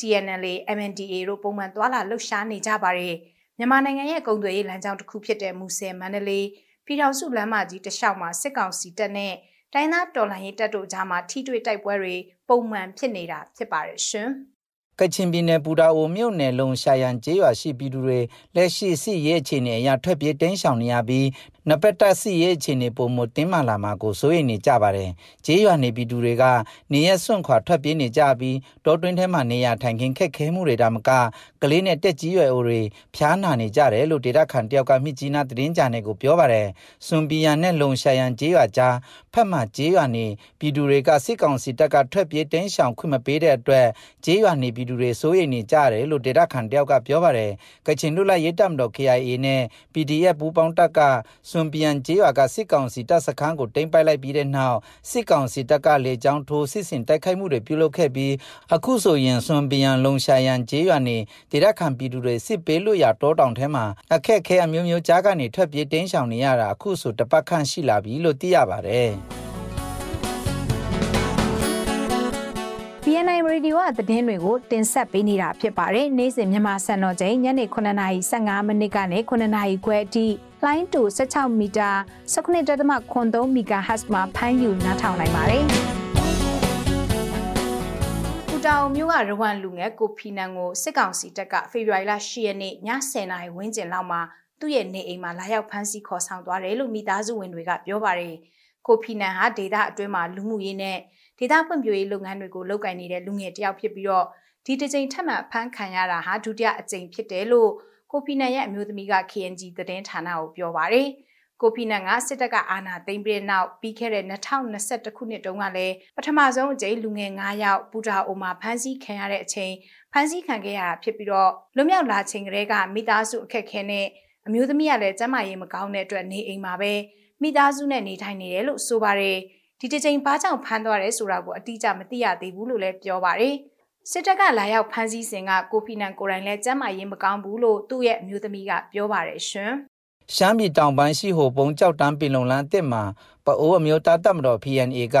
TNLA MNDA တို့ပုံမှန်သွာလာလှုပ်ရှားနေကြပါတယ်မြန်မာနိုင်ငံရဲ့ကုန်သွယ်ရေးလမ်းကြောင်းတစ်ခုဖြစ်တဲ့မူဆယ်မန္တလေးပြည်ထောင်စုလမ်းမကြီးတစ်လျှောက်မှာစစ်ကောင်စီတပ်နဲ့တိုင်းသားတော်လှန်ရေးတပ်တို့ကြားမှာထိတွေ့တိုက်ပွဲတွေပုံမှန်ဖြစ်နေတာဖြစ်ပါတယ်ရှင်။ကချင်ပြည်နယ်ပူတာအိုမြို့နယ်လုံရှာယန်ကျေးရွာရှိပြည်သူတွေလက်ရှိစစ်ရေးအခြေအနေအရထွက်ပြေးတင်းရှောင်နေရပြီး နပက်တက်စစ်ရေးအခြေအနေပုံမတင်းမာလာမှာကိုစိုးရိမ်နေကြပါတယ်။ကျေးရွာနေပြည်သူတွေကနေရစွန့်ခွာထွက်ပြေးနေကြပြီးတောတွင်းထဲမှာနေရထိုင်ခင်းခက်ခဲမှုတွေဒါမကကလေးနဲ့တက်ကြီးရွယ်အိုတွေဖျားနာနေကြတယ်လို့ဒေတာခန်တယောက်ကမြစ်ကြီးနားသတင်းကြံတွေကိုပြောပါတယ်။စွန်ပီယန်နဲ့လုံရှာယန်ကျေးရွာကြားဖက်မှကျေးရွာနေပြည်သူတွေကစစ်ကောင်စီတပ်ကထွက်ပြေးတင်းရှောင်ခွင့်မပေးတဲ့အတွက်ကျေးရွာနေပြည်သူတွေစိုးရိမ်နေကြတယ်လို့ဒေတာခန်တယောက်ကပြောပါတယ်။ကချင်လူလိုက်ရေးတပ်မတော် KIA နဲ့ PDF ပူးပေါင်းတပ်ကစွန်ပီယန်ကျေးရွာကစစ်ကောင်စီတပ်စခန်းကိုတိမ့်ပိုက်လိုက်ပြီးတဲ့နောက်စစ်ကောင်စီတပ်ကလေကြောင်းထိုးစစ်ဆင်တိုက်ခိုက်မှုတွေပြုလုပ်ခဲ့ပြီးအခုဆိုရင်စွန်ပီယန်လုံရှာယန်ကျေးရွာနေဒေတာခန်ပြည်သူတွေစစ်ပေးလို့ရတောတောင်ထဲမှာအခက်ခဲအမျိုးမျိုးကြားကနေထွက်ပြေးတင်းရှောင်နေရတာအခုဆိုတပတ်ခန့်ရှိလာပြီလို့သိရပါတယ်။ BNI Radio ကသတင်းတွေကိုတင်ဆက်ပေးနေတာဖြစ်ပါတယ်။နေ့စဉ်မြန်မာစံတော်ချိန်ညနေ9:15မိနစ်ကနေ9:00ခွဲအထိလိုင်းတူ16မီတာ19.3 MHz မှာဖမ်းယူနားထောင်နိုင်ပါတယ်။ပူတောင်မြို့ကရဝမ်လူငယ်ကိုဖီနန်ကိုစစ်ကောင်စီတပ်ကဖေဖော်ဝါရီလ10ရက်နေ့ည10:00နာရီဝန်းကျင်လောက်မှာသူ့ရဲ့နေအိမ်မှာလာရောက်ဖမ်းဆီးခေါ်ဆောင်သွားတယ်လို့မိသားစုဝင်တွေကပြောပါတယ်။ကိုဖီနန်ဟာဒေသအတွင်းမှာလူမှုရေးနဲ့ ဒေသဖွံ့ဖြိုးရေးလုပ်ငန်းတွေကိုလုပ်ကိုင်နေတဲ့လူငယ်တယောက်ဖြစ်ပြီးတော့ဒီတစ်ကြိမ်ထပ်မံဖမ်းခံရတာဟာဒုတိယအကြိမ်ဖြစ်တယ်လို့ကိုဖီနန်ရဲ့အမျိုးသမီးက KNG သတင်းဌာနကိုပြောပါတယ်။ကိုကိုဖီနန်ကစစ်တပ်ကအာဏာသိမ်းပြီးတဲ့နောက်ပြီးခဲ့တဲ့2021ခုနှစ်တုန်းကလည်းပထမဆုံးအကြိမ်လူငယ်9ယောက်ပူတာအိုမှာဖမ်းဆီးခံရတဲ့အချိန်ဖမ်းဆီးခံခဲ့ရတာဖြစ်ပြီးတော့လွတ်မြောက်လာချိန်ကလေးကမိသားစုအခက်ခဲနဲ့အမျိုးသမီးကလည်းကျန်းမာရေးမကောင်းတဲ့အတွက်နေအိမ်မှာပဲမိသားစုနဲ့နေထိုင်နေတယ်လို့ဆိုပါတယ် ဒီတစ်ချိန်ဘာကြောင့်ဖမ်းသွားတယ်ဆိုတာကိုအတိအကျမသိရသေးဘူးလို့လည်းပြောပါတယ်စစ်တပ်ကလာရောက်ဖမ်းဆီးစဉ်ကကိုဖီနန်ကိုယ်တိုင်လည်းကျမ်းမာရေးမကောင်းဘူးလို့သူ့ရဲ့အမျိုးသမီးကပြောပါတယ်ရှင်ရှမ်းပြည်တောင်ပိုင်းရှိဟိုပုံကြောက်တန်းပင်လုံလန်းတစ်မှာ ပအိုးအမျိုးသားတပ်မတော် PNA က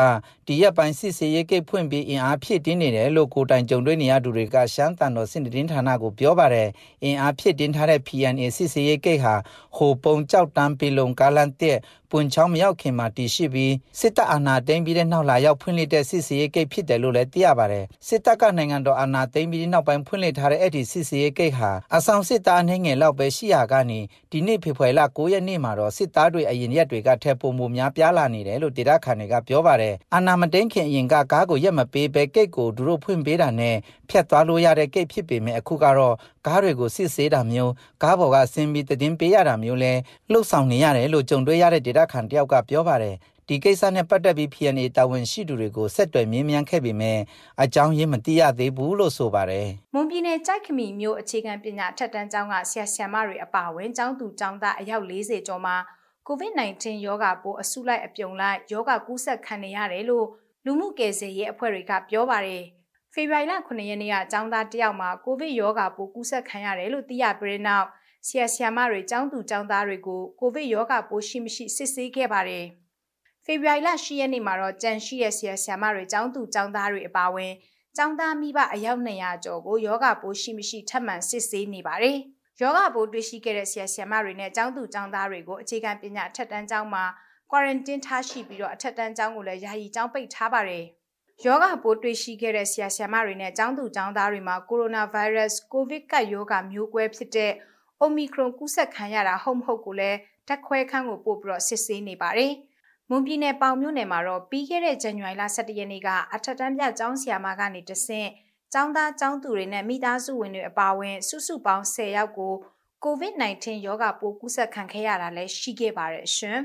ဒီရက်ပိုင်းစစ်စေးရေးကိတ်ဖွင့်ပြီးအင်အားဖြည့်တင်းနေတယ်လို့ကိုတိုင်ကြုံတွေ့နေရသူတွေကရှမ်းတန်တော်စစ်တင်းဌာနကိုပြောပါတယ်အင်အားဖြည့်တင်းထားတဲ့ PNA စစ်စေးရေးကိတ်ဟာဟိုပုံကြောက်တန်းပင်လုံကားလန်တစ်ပွန်ချောင်းမရောက်ခင်မှာတည်ရှိပြီးစစ်တပ်အာဏာသိမ်းပြီးတဲ့နောက်လာရောက်ဖွင့်လှစ်တဲ့စစ်စေးရေးကိတ်ဖြစ်တယ်လို့လည်းသိရပါတယ်စစ်တပ်ကနိုင်ငံတော်အာဏာသိမ်းပြီးတဲ့နောက်ပိုင်းဖွင့်လှစ်ထားတဲ့အဲ့ဒီစစ်စေးရေးကိတ်ဟာအဆောင်စစ်သားအနေငယ်လောက်ပဲရှိရကနေဒီနေ့ဖေဖော်ဝါရီလ9ရက်နေ့မှာတော့စစ်သားတွေအရင်ရက်တွေကထက်ပုံမှုများပြားလာနေတယ်လို့ဒေတာခန်တွေကပြောပါတယ်အာနာမတိန်ခင်အရင်ကကားကိုရက်မပေးပဲကိတ်ကိုသူတို့ဖွင့်ပေးတာနဲ့ဖြတ်သွားလို့ရတဲ့ကိတ်ဖြစ်ပေမဲ့အခုကတော့ကားတွေကိုစစ်ဆေးတာမျိုးကားပေါ်ကဆင်းပြီးတည်င်းပေးရတာမျိုးလဲလှုပ်ဆောင်နေရတယ်လို့ကြုံတွေ့ရတဲ့ဒေတာခန်တယောက်ကပြောပါတယ်ဒီကိစ္စနဲ့ပတ်သက်ပြီး PNA တာဝန်ရှိသူတွေကိုဆက်သွယ်မြင်းမြန်းခဲ့ပေမဲ့အကြောင်းရင်းမသိရသေးဘူးလို့ဆိုပါတယ်။မွန်ပြည်နယ်ကြိုက်ခမီမြို့အခြေခံပညာထက်တန်းကျောင်းကဆရာဆရာမတွေအပါအဝင်ကျောင်းသူကျောင်းသားအယောက်40ကျော်မှာ COVID-19 ရောဂါပိုးအဆုလိုက်အပြုံလိုက်ရောဂါကူးစက်ခံနေရတယ်လို့လူမှုကယ်ဆယ်ရေးအဖွဲ့တွေကပြောပါတယ်။ဖေဖော်ဝါရီလ9ရက်နေ့ကကျောင်းသားတယောက်မှာကိုဗစ်ရောဂါပိုးကူးစက်ခံရတယ်လို့သိရပြီးနောက်ဆရာဆရာမတွေကျောင်းသူကျောင်းသားတွေကိုကိုဗစ်ရောဂါပိုးရှိမရှိစစ်ဆေးခဲ့ပါတယ်။ဖေဖော်ဝါရီလ10ရက်နေ့မှာတော့ကြန့်ရှိရဲ့ဆရာဆရာမတွေကျောင်းသူကျောင်းသားတွေအပါအဝင်ကျောင်းသားမိဘအယောက်200ကျော်ကိုယောဂပိုးရှိမရှိထပ်မံစစ်ဆေးနေပါတယ်။ ယောဂပိုးတွေ့ရှိခဲ့တဲ့ဆရာဆရာမတွေနဲ့ကျောင်းသူကျောင်းသားတွေကိုအခြေခံပညာအထက်တန်းကျောင်းမှာ quarantine ထားရှိပြီးတော့အထက်တန်းကျောင်းကိုလည်းယာယီကျောင်းပိတ်ထားပါတယ်။ယောဂပိုးတွေ့ရှိခဲ့တဲ့ဆရာဆရာမတွေနဲ့ကျောင်းသူကျောင်းသားတွေမှာကိုရိုနာဗိုင်းရပ်စ်ကိုဗစ်ကပ်ရောဂါမျိုးကွဲဖြစ်တဲ့ Omicron ကူးစက်ခံရတာဟုတ်မဟုတ်ကိုလည်းတက်ခွဲခန်းကိုပို့ပြီးတော့စစ်ဆေးနေပါတယ်။မွန်ပြည်နယ်ပေါင်မြို့နယ်မှာတော့ပြီးခဲ့တဲ့ဇန်နဝါရီလ17ရက်နေ့ကအထက်တန်းပြကျောင်းဆရာမကနေတဆင့် ကျောင်းသားကျောင်းသူတွေနဲ့မိသားစုဝင်တွေအပါအဝင် စုစုပေါင်း10ယောက်ကို COVID-19 ရောဂါပိုးကူးစက်ခံခဲ့ရတာလည်းရှိခဲ့ပါတယ်ရှင်။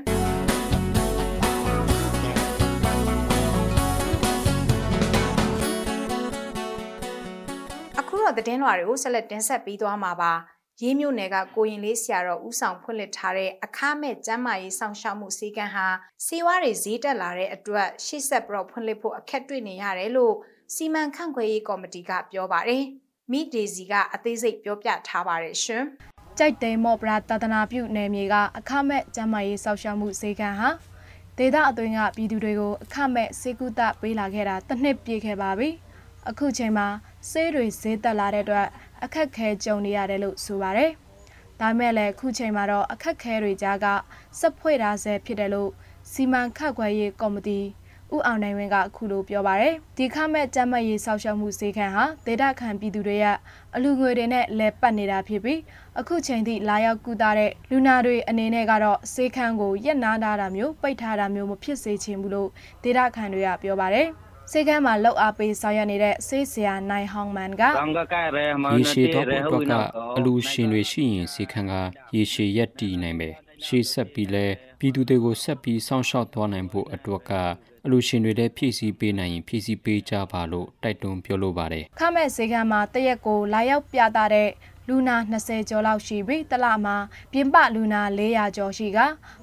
အခုတော့သတင်းလွှာတွေကိုဆက်လက်တင်ဆက်ပေးသွားမှာပါ။ရေးမြို့နယ်ကကိုရင်လေးဆရာတော်ဦးဆောင်ဖွင့်လှစ်ထားတဲ့အခမဲ့ကျန်းမာရေးဆောင်ရှောက်မှုစည်းကမ်းဟာစေဝါတွေဈေးတက်လာတဲ့အတွက်ရှေ့ဆက်ပြီးဖွင့်လှစ်ဖို့အခက်တွေ့နေရတယ်လို့ စီမံခန့်ခွဲရေးကော်မတီကပြောပါတယ်။မိဒေစီကအသေးစိတ်ပြောပြထားပါတယ်ရှင်။ကြိုက်တိန်မော့ပရာတာသနာပြုနယ်မြေကအခမဲ့ကျန်းမာရေးစောင့်ရှောက်မှုဈေးကမ်းဟာဒေသအတွင်းကပြည်သူတွေကိုအခမဲ့စေကုသပေးလာခဲ့တာတစ်နှစ်ပြည့်ခဲ့ပါပြီ။အခုချိန်မှာဆေးတွေဈေးတက်လာတဲ့အတွက်အခက်ခဲကြုံနေရတယ်လို့ဆိုပါတယ်။ဒါမဲ့လည်းအခုချိန်မှာတော့အခက်ခဲတွေကြားကစက်ဖွဲ့ထားဆဲဖြစ်တယ်လို့စီမံခန့်ခွဲရေးကော်မတီ ဦးအောင်နိုင်ဝင်းကအခုလိုပြောပါရယ်ဒီခမဲ့ကြမ်းမတ်ရေးဆောက်ရှောက်မှုဈေးခံဟာဒေတာခံပြည်သူတွေရဲ့အလူငွေတွေနဲ့လဲပတ်နေတာဖြစ်ပြီးအခုချိန်ထိလာရောက်ကူတာတဲ့လူနာတွေအနေနဲ့ကတော့ဈေးခံကိုရက်နားတာမျိုးပိတ်ထားတာမျိုးမဖြစ်စေချင်ဘူးလို့ဒေတာခံတွေကပြောပါရယ်စေကမ်းမှာလောက်အားပေးဆောင်ရွက်နေတဲ့ဆေးဆရာနိုင်ဟောင်းမန်ကရေရှည်တော့အတွက်ကအလူရှင်တွေရှိရင်စေခန်းကရေရှည်ရက်တည်နိုင်ပဲရှေ့ဆက်ပြီးလဲပြည်သူတွေကိုဆက်ပြီးစောင့်ရှောက်သွားနိုင်ဖို့အတွက်က အလူရှင်တွေလည်းဖြည့်ဆည်းပေးနိုင်ရင်ဖြည့်ဆည်းပေးကြပါလို့တိုက်တွန်းပြောလိုပါတယ်ခမဲ့ဈေးကမ်းမှာတရက်ကိုလာရောက်ပြသတဲ့လူနာ20ကျော်လောက်ရှိပြီးတလမှာပြင်ပလူနာ400ကျော်ရှိက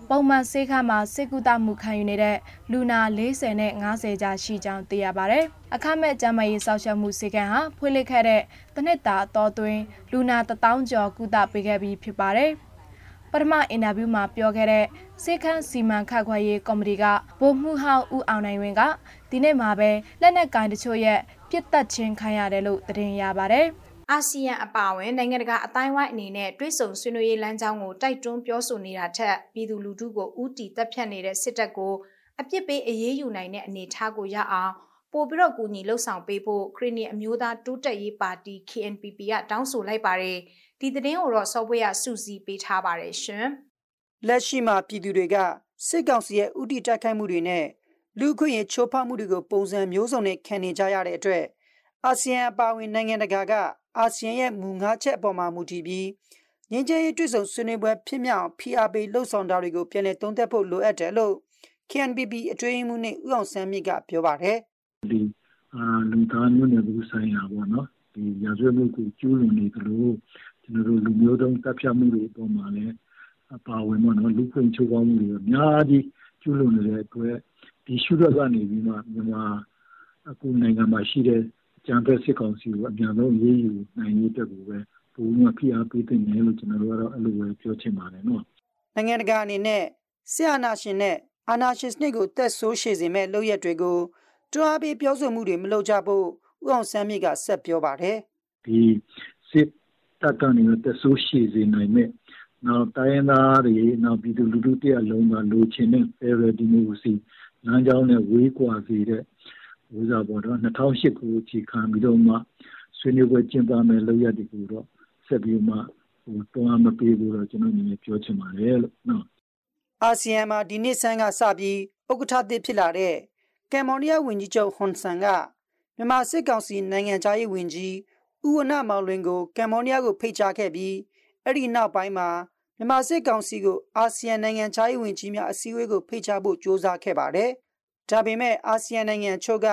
ပုံမှန်ဆေးခန်းမှာစေကူတာမှုခံယူနေတဲ့လူနာ40နဲ့50ကြာရှိကြောင်းသိရပါတယ်။အခမဲ့ကျန်းမာရေးစောင့်ရှောက်မှုစေကံဟာဖွင့်လှစ်ခဲ့တဲ့တနစ်တာအတော်သွင်းလူနာ1000ကျော်ကုသပေးခဲ့ပြီးဖြစ်ပါတယ်။ ပထမအင်တာဗျူးမှာပြောခဲ့တဲ့စေခန်းစီမံခန့်ခွဲရေးကော်မတီကဗိုလ်မှူးဟောင်းဦးအောင်နိုင်ဝင်းကဒီနေ့မှာပဲလက်နက်ကိုင်တချို့ရဲ့ပြစ်တက်ခြင်းခံရတယ်လို့သတင်းရပါတယ်။အာဆီယံအပါအဝင်နိုင်ငံတကာအတိုင်းဝိုင်းအနေနဲ့တွဲဆုံဆွေးနွေးရေးလမ်းကြောင်းကိုတိုက်တွန်းပြောဆိုနေတာထက်ပြည်သူလူထုကိုဥတီတက်ဖြတ်နေတဲ့စစ်တပ်ကိုအပြစ်ပေးအရေးယူနိုင်တဲ့အနေအထားကိုရအောင် ပို့ပြီးတော့ကူညီလှုပ်ဆောင်ပေးဖို့ခရီးနီအမျိုးသားတိုးတက်ရေးပါတီ KNPP ကတောင်းဆိုလိုက်ပါတယ်။ဒီသတင်းကိုတော့ software ကစုစည်းပေးထားပါတယ်ရှင်လက်ရှိမှာပြည်သူတွေကစစ်ကောင်စီရဲ့ဥတီတိုက်ခိုက်မှုတွေနဲ့လူခွင့်ရေးချိုးဖောက်မှုတွေကိုပုံစံမျိုးစုံနဲ့ခံနေကြရတဲ့အတွက်အာဆီယံအပါအဝင်နိုင်ငံတကာကအာဆီယံရဲ့မူငါးချက်အပေါ်မှာမူတည်ပြီးငင်းချဲရေးတွေ့ဆုံဆွေးနွေးပွဲဖြစ်မြောက် PRP လှုပ်ဆောင်တာတွေကိုပြန်လည်သုံးသပ်ဖို့လိုအပ်တယ်လို့ KNPP အတွင်းမှုနဲ့ဥအောင်ဆန်းမြင့်ကပြောပါတယ် ဒီအာလူသားမျိုးနွယ်မှုဆိုင်ရာပေါ့နော်ဒီရာဇဝတ်မှုကိုကျူးလွန်နေသလိုကျွန်တော်တို့လူမျိုးတုံးတပ်ဖြတ်မှုတွေအပေါ်မှာလည်းအပါဝင်ပေါ့နော်လူခွင့်ချိုးဖောက်မှုတွေအများကြီးကျူးလွန်နေတဲ့အတွက်ဒီရှုရကနေပြီးမှမြန်မာအခုနိုင်ငံမှာရှိတဲ့ကြံဖက်စစ်ကောင်စီကိုအများဆုံးရေးယူနိုင်ရေးအတွက်ကိုပဲပုံမှန်ဖိအားပေးတဲ့နေလို့ကျွန်တော်တို့ကတော့အဲ့လိုပဲပြောချင်ပါတယ်နော်နိုင်ငံတကာအနေနဲ့ဆရာနာရှင်နဲ့အာနာရှင်စနစ်ကိုတက်ဆိုးရှည်စေမဲ့လုပ်ရက်တွေကို တွားပြီးပြောဆိုမှုတွေမလုပ်ကြဖို့ဥအောင်ဆန်းမြင့်ကဆက်ပြောပါတယ်ဒီစစ်တပ်ကနေတက်ဆိုးရှည်စေနိုင်မဲ့နောက်တိုင်းသားတွေနောက်ပြည်သူလူထုတရားလုံးကလိုချင်တဲ့ federal democracy လမ်းကြောင်းနဲ့ဝေးကွာစေတဲ့ဥစားပေါ်တော့2008ခုအခြေခံပြီးတော့မှဆွေးနွေးပွဲကျင်းပမယ်လို့ရတဲ့ကူတော့ဆက်ပြီးမှဟိုတွန်းအားမပေးဘူးတော့ကျွန်တော်အနေနဲ့ပြောချင်ပါတယ်လို့နော်အာဆီယံမှာဒီနေ့ဆန်းကစပြီးဥက္ကဋ္ဌသစ်ဖြစ်လာတဲ့ ကမ်ဘောဒီးယားဝန်ကြီးချုပ်ဟွန်ဆန်ကမြန်မာစစ်ကောင်စီနိုင်ငံသားရေးဝန်ကြီးဦးဝနမောင်လွင်ကိုကမ်ဘောဒီးယားကိုဖိတ်ကြားခဲ့ပြီးအဲ့ဒီနောက်ပိုင်းမှာမြန်မာစစ်ကောင်စီကိုအာဆီယံနိုင်ငံသားရေးဝန်ကြီးများအစည်းအဝေးကိုဖိတ်ကြားဖို့ကြိုးစားခဲ့ပါတယ်။ဒါပေမဲ့အာဆီယံနိုင်ငံချုပ်က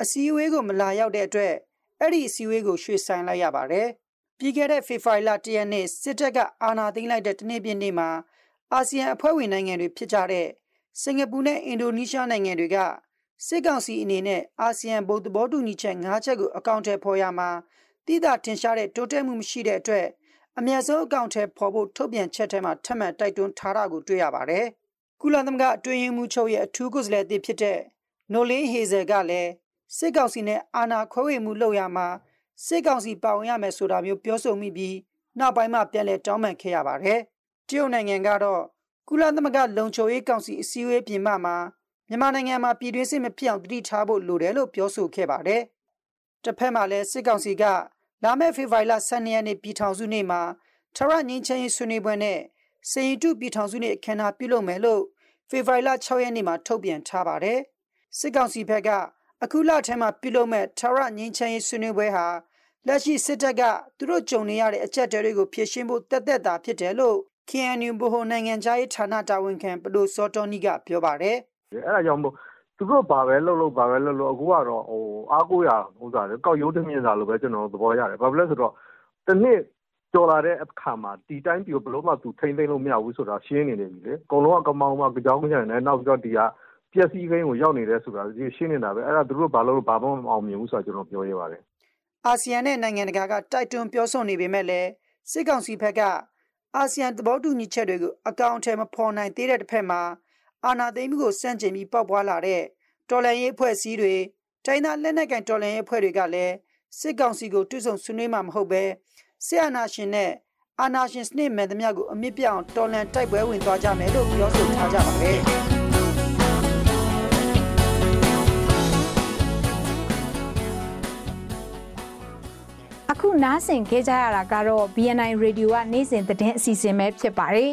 အစည်းအဝေးကိုမလာရောက်တဲ့အတွက်အဲ့ဒီအစည်းအဝေးကိုရွှေ့ဆိုင်းလိုက်ရပါတယ်။ပြီးခဲ့တဲ့ဖေဖော်ဝါရီလ၁ရက်နေ့စစ်တပ်ကအာဏာသိမ်းလိုက်တဲ့တနေ့ပြည့်နေ့မှာအာဆီယံအဖွဲ့ဝင်နိုင်ငံတွေဖြစ်ကြတဲ့စင်ကာပူနဲ့အင်ဒိုနီးရှားနိုင်ငံတွေက စစ်ကောင်စီအနေနဲ့အာဆီယံဗုဒ္ဓဘောတူညီချက်၅ချက်ကိုအကောင့်ထဲပေါ်ရမှာတိတာထင်ရှားတဲ့တိုးတက်မှုမရှိတဲ့အတွက်အမျက်ဆုံးအကောင့်ထဲပေါ်ဖို့ထုတ်ပြန်ချက်ထဲမှာထပ်မံတိုက်တွန်းထားတာကိုတွေ့ရပါတယ်။ကုလသမဂ္ဂအတွင်းရေးမှူးချုပ်ရဲ့အထူးကိုယ်စားလှယ်အသစ်ဖြစ်တဲ့နိုလင်းဟေဇယ်ကလည်းစစ်ကောင်စီနဲ့အာဏာခွဲဝေမှုလုပ်ရမှာစစ်ကောင်စီပါဝင်ရမယ်ဆိုတာမျိုးပြောဆိုမိပြီးနောက်ပိုင်းမှာပြန်လည်တောင်းပန်ခဲ့ရပါတယ်။တရုတ်နိုင်ငံကတော့ကုလသမဂ္ဂလုံခြုံရေးကောင်စီအစည်းအဝေးပြင်ပမှာ မြန်မာနိုင်ငံမှာပြည်တွင်းစစ်မဖြစ်အောင်တတိထားဖို့လိုတယ်လို့ပြောဆိုခဲ့ပါတယ်။တစ်ဖက်မှာလည်းစစ်ကောင်စီကလာမယ့်ဖေဖော်ဝါရီလ12ရက်နေ့ပြည်ထောင်စုနေ့မှာထရငင်းချင်းဆွေးနွေးပွဲနဲ့စေရင်တုပြည်ထောင်စုနေ့အခမ်းအနားပြုလုပ်မယ်လို့ဖေဖော်ဝါရီလ6ရက်နေ့မှာထုတ်ပြန်ထားပါတယ်။စစ်ကောင်စီဘက်ကအခုလထဲမှာပြုလုပ်မဲ့ထရငင်းချင်းဆွေးနွေးပွဲဟာလက်ရှိစစ်တပ်ကသူတို့ကြုံနေရတဲ့အကြက်တွေကိုဖြေရှင်းဖို့တက်တက်တာဖြစ်တယ်လို့ KNU ဘိုနိုင်ငံခြားရေးဌာနတာဝန်ခံပဒိုစောတော်နီကပြောပါတယ်။ အဲ့ဒါကြောင့်မို့သူတို့ဘာပဲလှုပ်လို့ဘာပဲလှုပ်လို့အခုကတော့ဟိုအားကိုးရဥစားလေကောက်ရိုးတမြင့်စာလိုပဲကျွန်တော်သဘောရတယ်။ဘာဖြစ်လဲဆိုတော့တနည်းကြော်လာတဲ့အခါမှာဒီတိုင်းပြဘလို့မှသူထိမ့်သိမ့်လို့မရဘူးဆိုတာရှင်းနေနေပြီလေ။အကုန်လုံးကကမောင်းမှကြောင်းကြတယ်နဲ့နောက်ပြီးတော့ဒီကပျက်စီးခင်းကိုရောက်နေတယ်ဆိုတာရှင်းနေတာပဲအဲ့ဒါသူတို့ဘာလို့ဘာမှမအောင်မြင်ဘူးဆိုတာကျွန်တော်ပြောရပါတယ်။အာဆီယံနဲ့နိုင်ငံတကာကတိုက်တွန်းပြောဆိုနေပေမဲ့လည်းစစ်ကောင်စီဘက်ကအာဆီယံသဘောတူညီချက်တွေကိုအကောင့်အထည်မဖော်နိုင်သေးတဲ့တစ်ဖက်မှာ အာဏာသိမ်းမှုကိုစန့်ကျင်ပြီးပေါက်ပွားလာတဲ့တော်လှန်ရေးအဖွဲ့အစည်းတွေတိုင်းသားလက်နက်ကိုင်တော်လှန်ရေးအဖွဲ့တွေကလည်းစစ်ကောင်စီကိုတွစ်ဆုံဆွေးနွေးမှာမဟုတ်ပဲစစ်အာဏာရှင်နဲ့အာဏာရှင်စနစ်မှန်သမျှကိုအမြင့်ပြအောင်တော်လှန်တိုက်ပွဲဝင်သွားကြမယ်လို့ပြောဆိုထားကြပါတယ်အခုနားဆင်ခဲ့ကြရတာကတော့ BNI Radio ကနေ့စဉ်သတင်းအစီအစဉ်ပဲဖြစ်ပါတယ်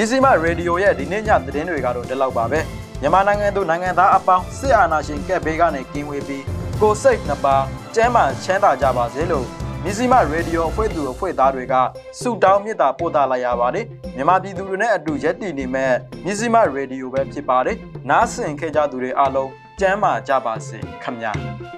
မြစီမရေဒီယိုရဲ့ဒီနေ့ညသတင်းတွေကတော့ဒီလောက်ပါပဲမြန်မာနိုင်ငံသူနိုင်ငံသားအပေါင်းစစ်အာဏာရှင်ကက်ဘေးကနေကင်းဝေးပြီးကိုစိတ်နှစ်ပါးကျမ်းမာချမ်းသာကြပါစေလို့မြစီမရေဒီယိုအဖွဲ့သူအဖွဲ့သားတွေကဆုတောင်းမေတ္တာပို့သလိုက်ရပါတယ်မြန်မာပြည်သူတွေနဲ့အတူရက်တည်နေမဲ့မြစီမရေဒီယိုပဲဖြစ်ပါတယ်နားဆင်ခဲ့ကြသူတွေအားလုံးကျမ်းမာကြပါစေခင်ဗျာ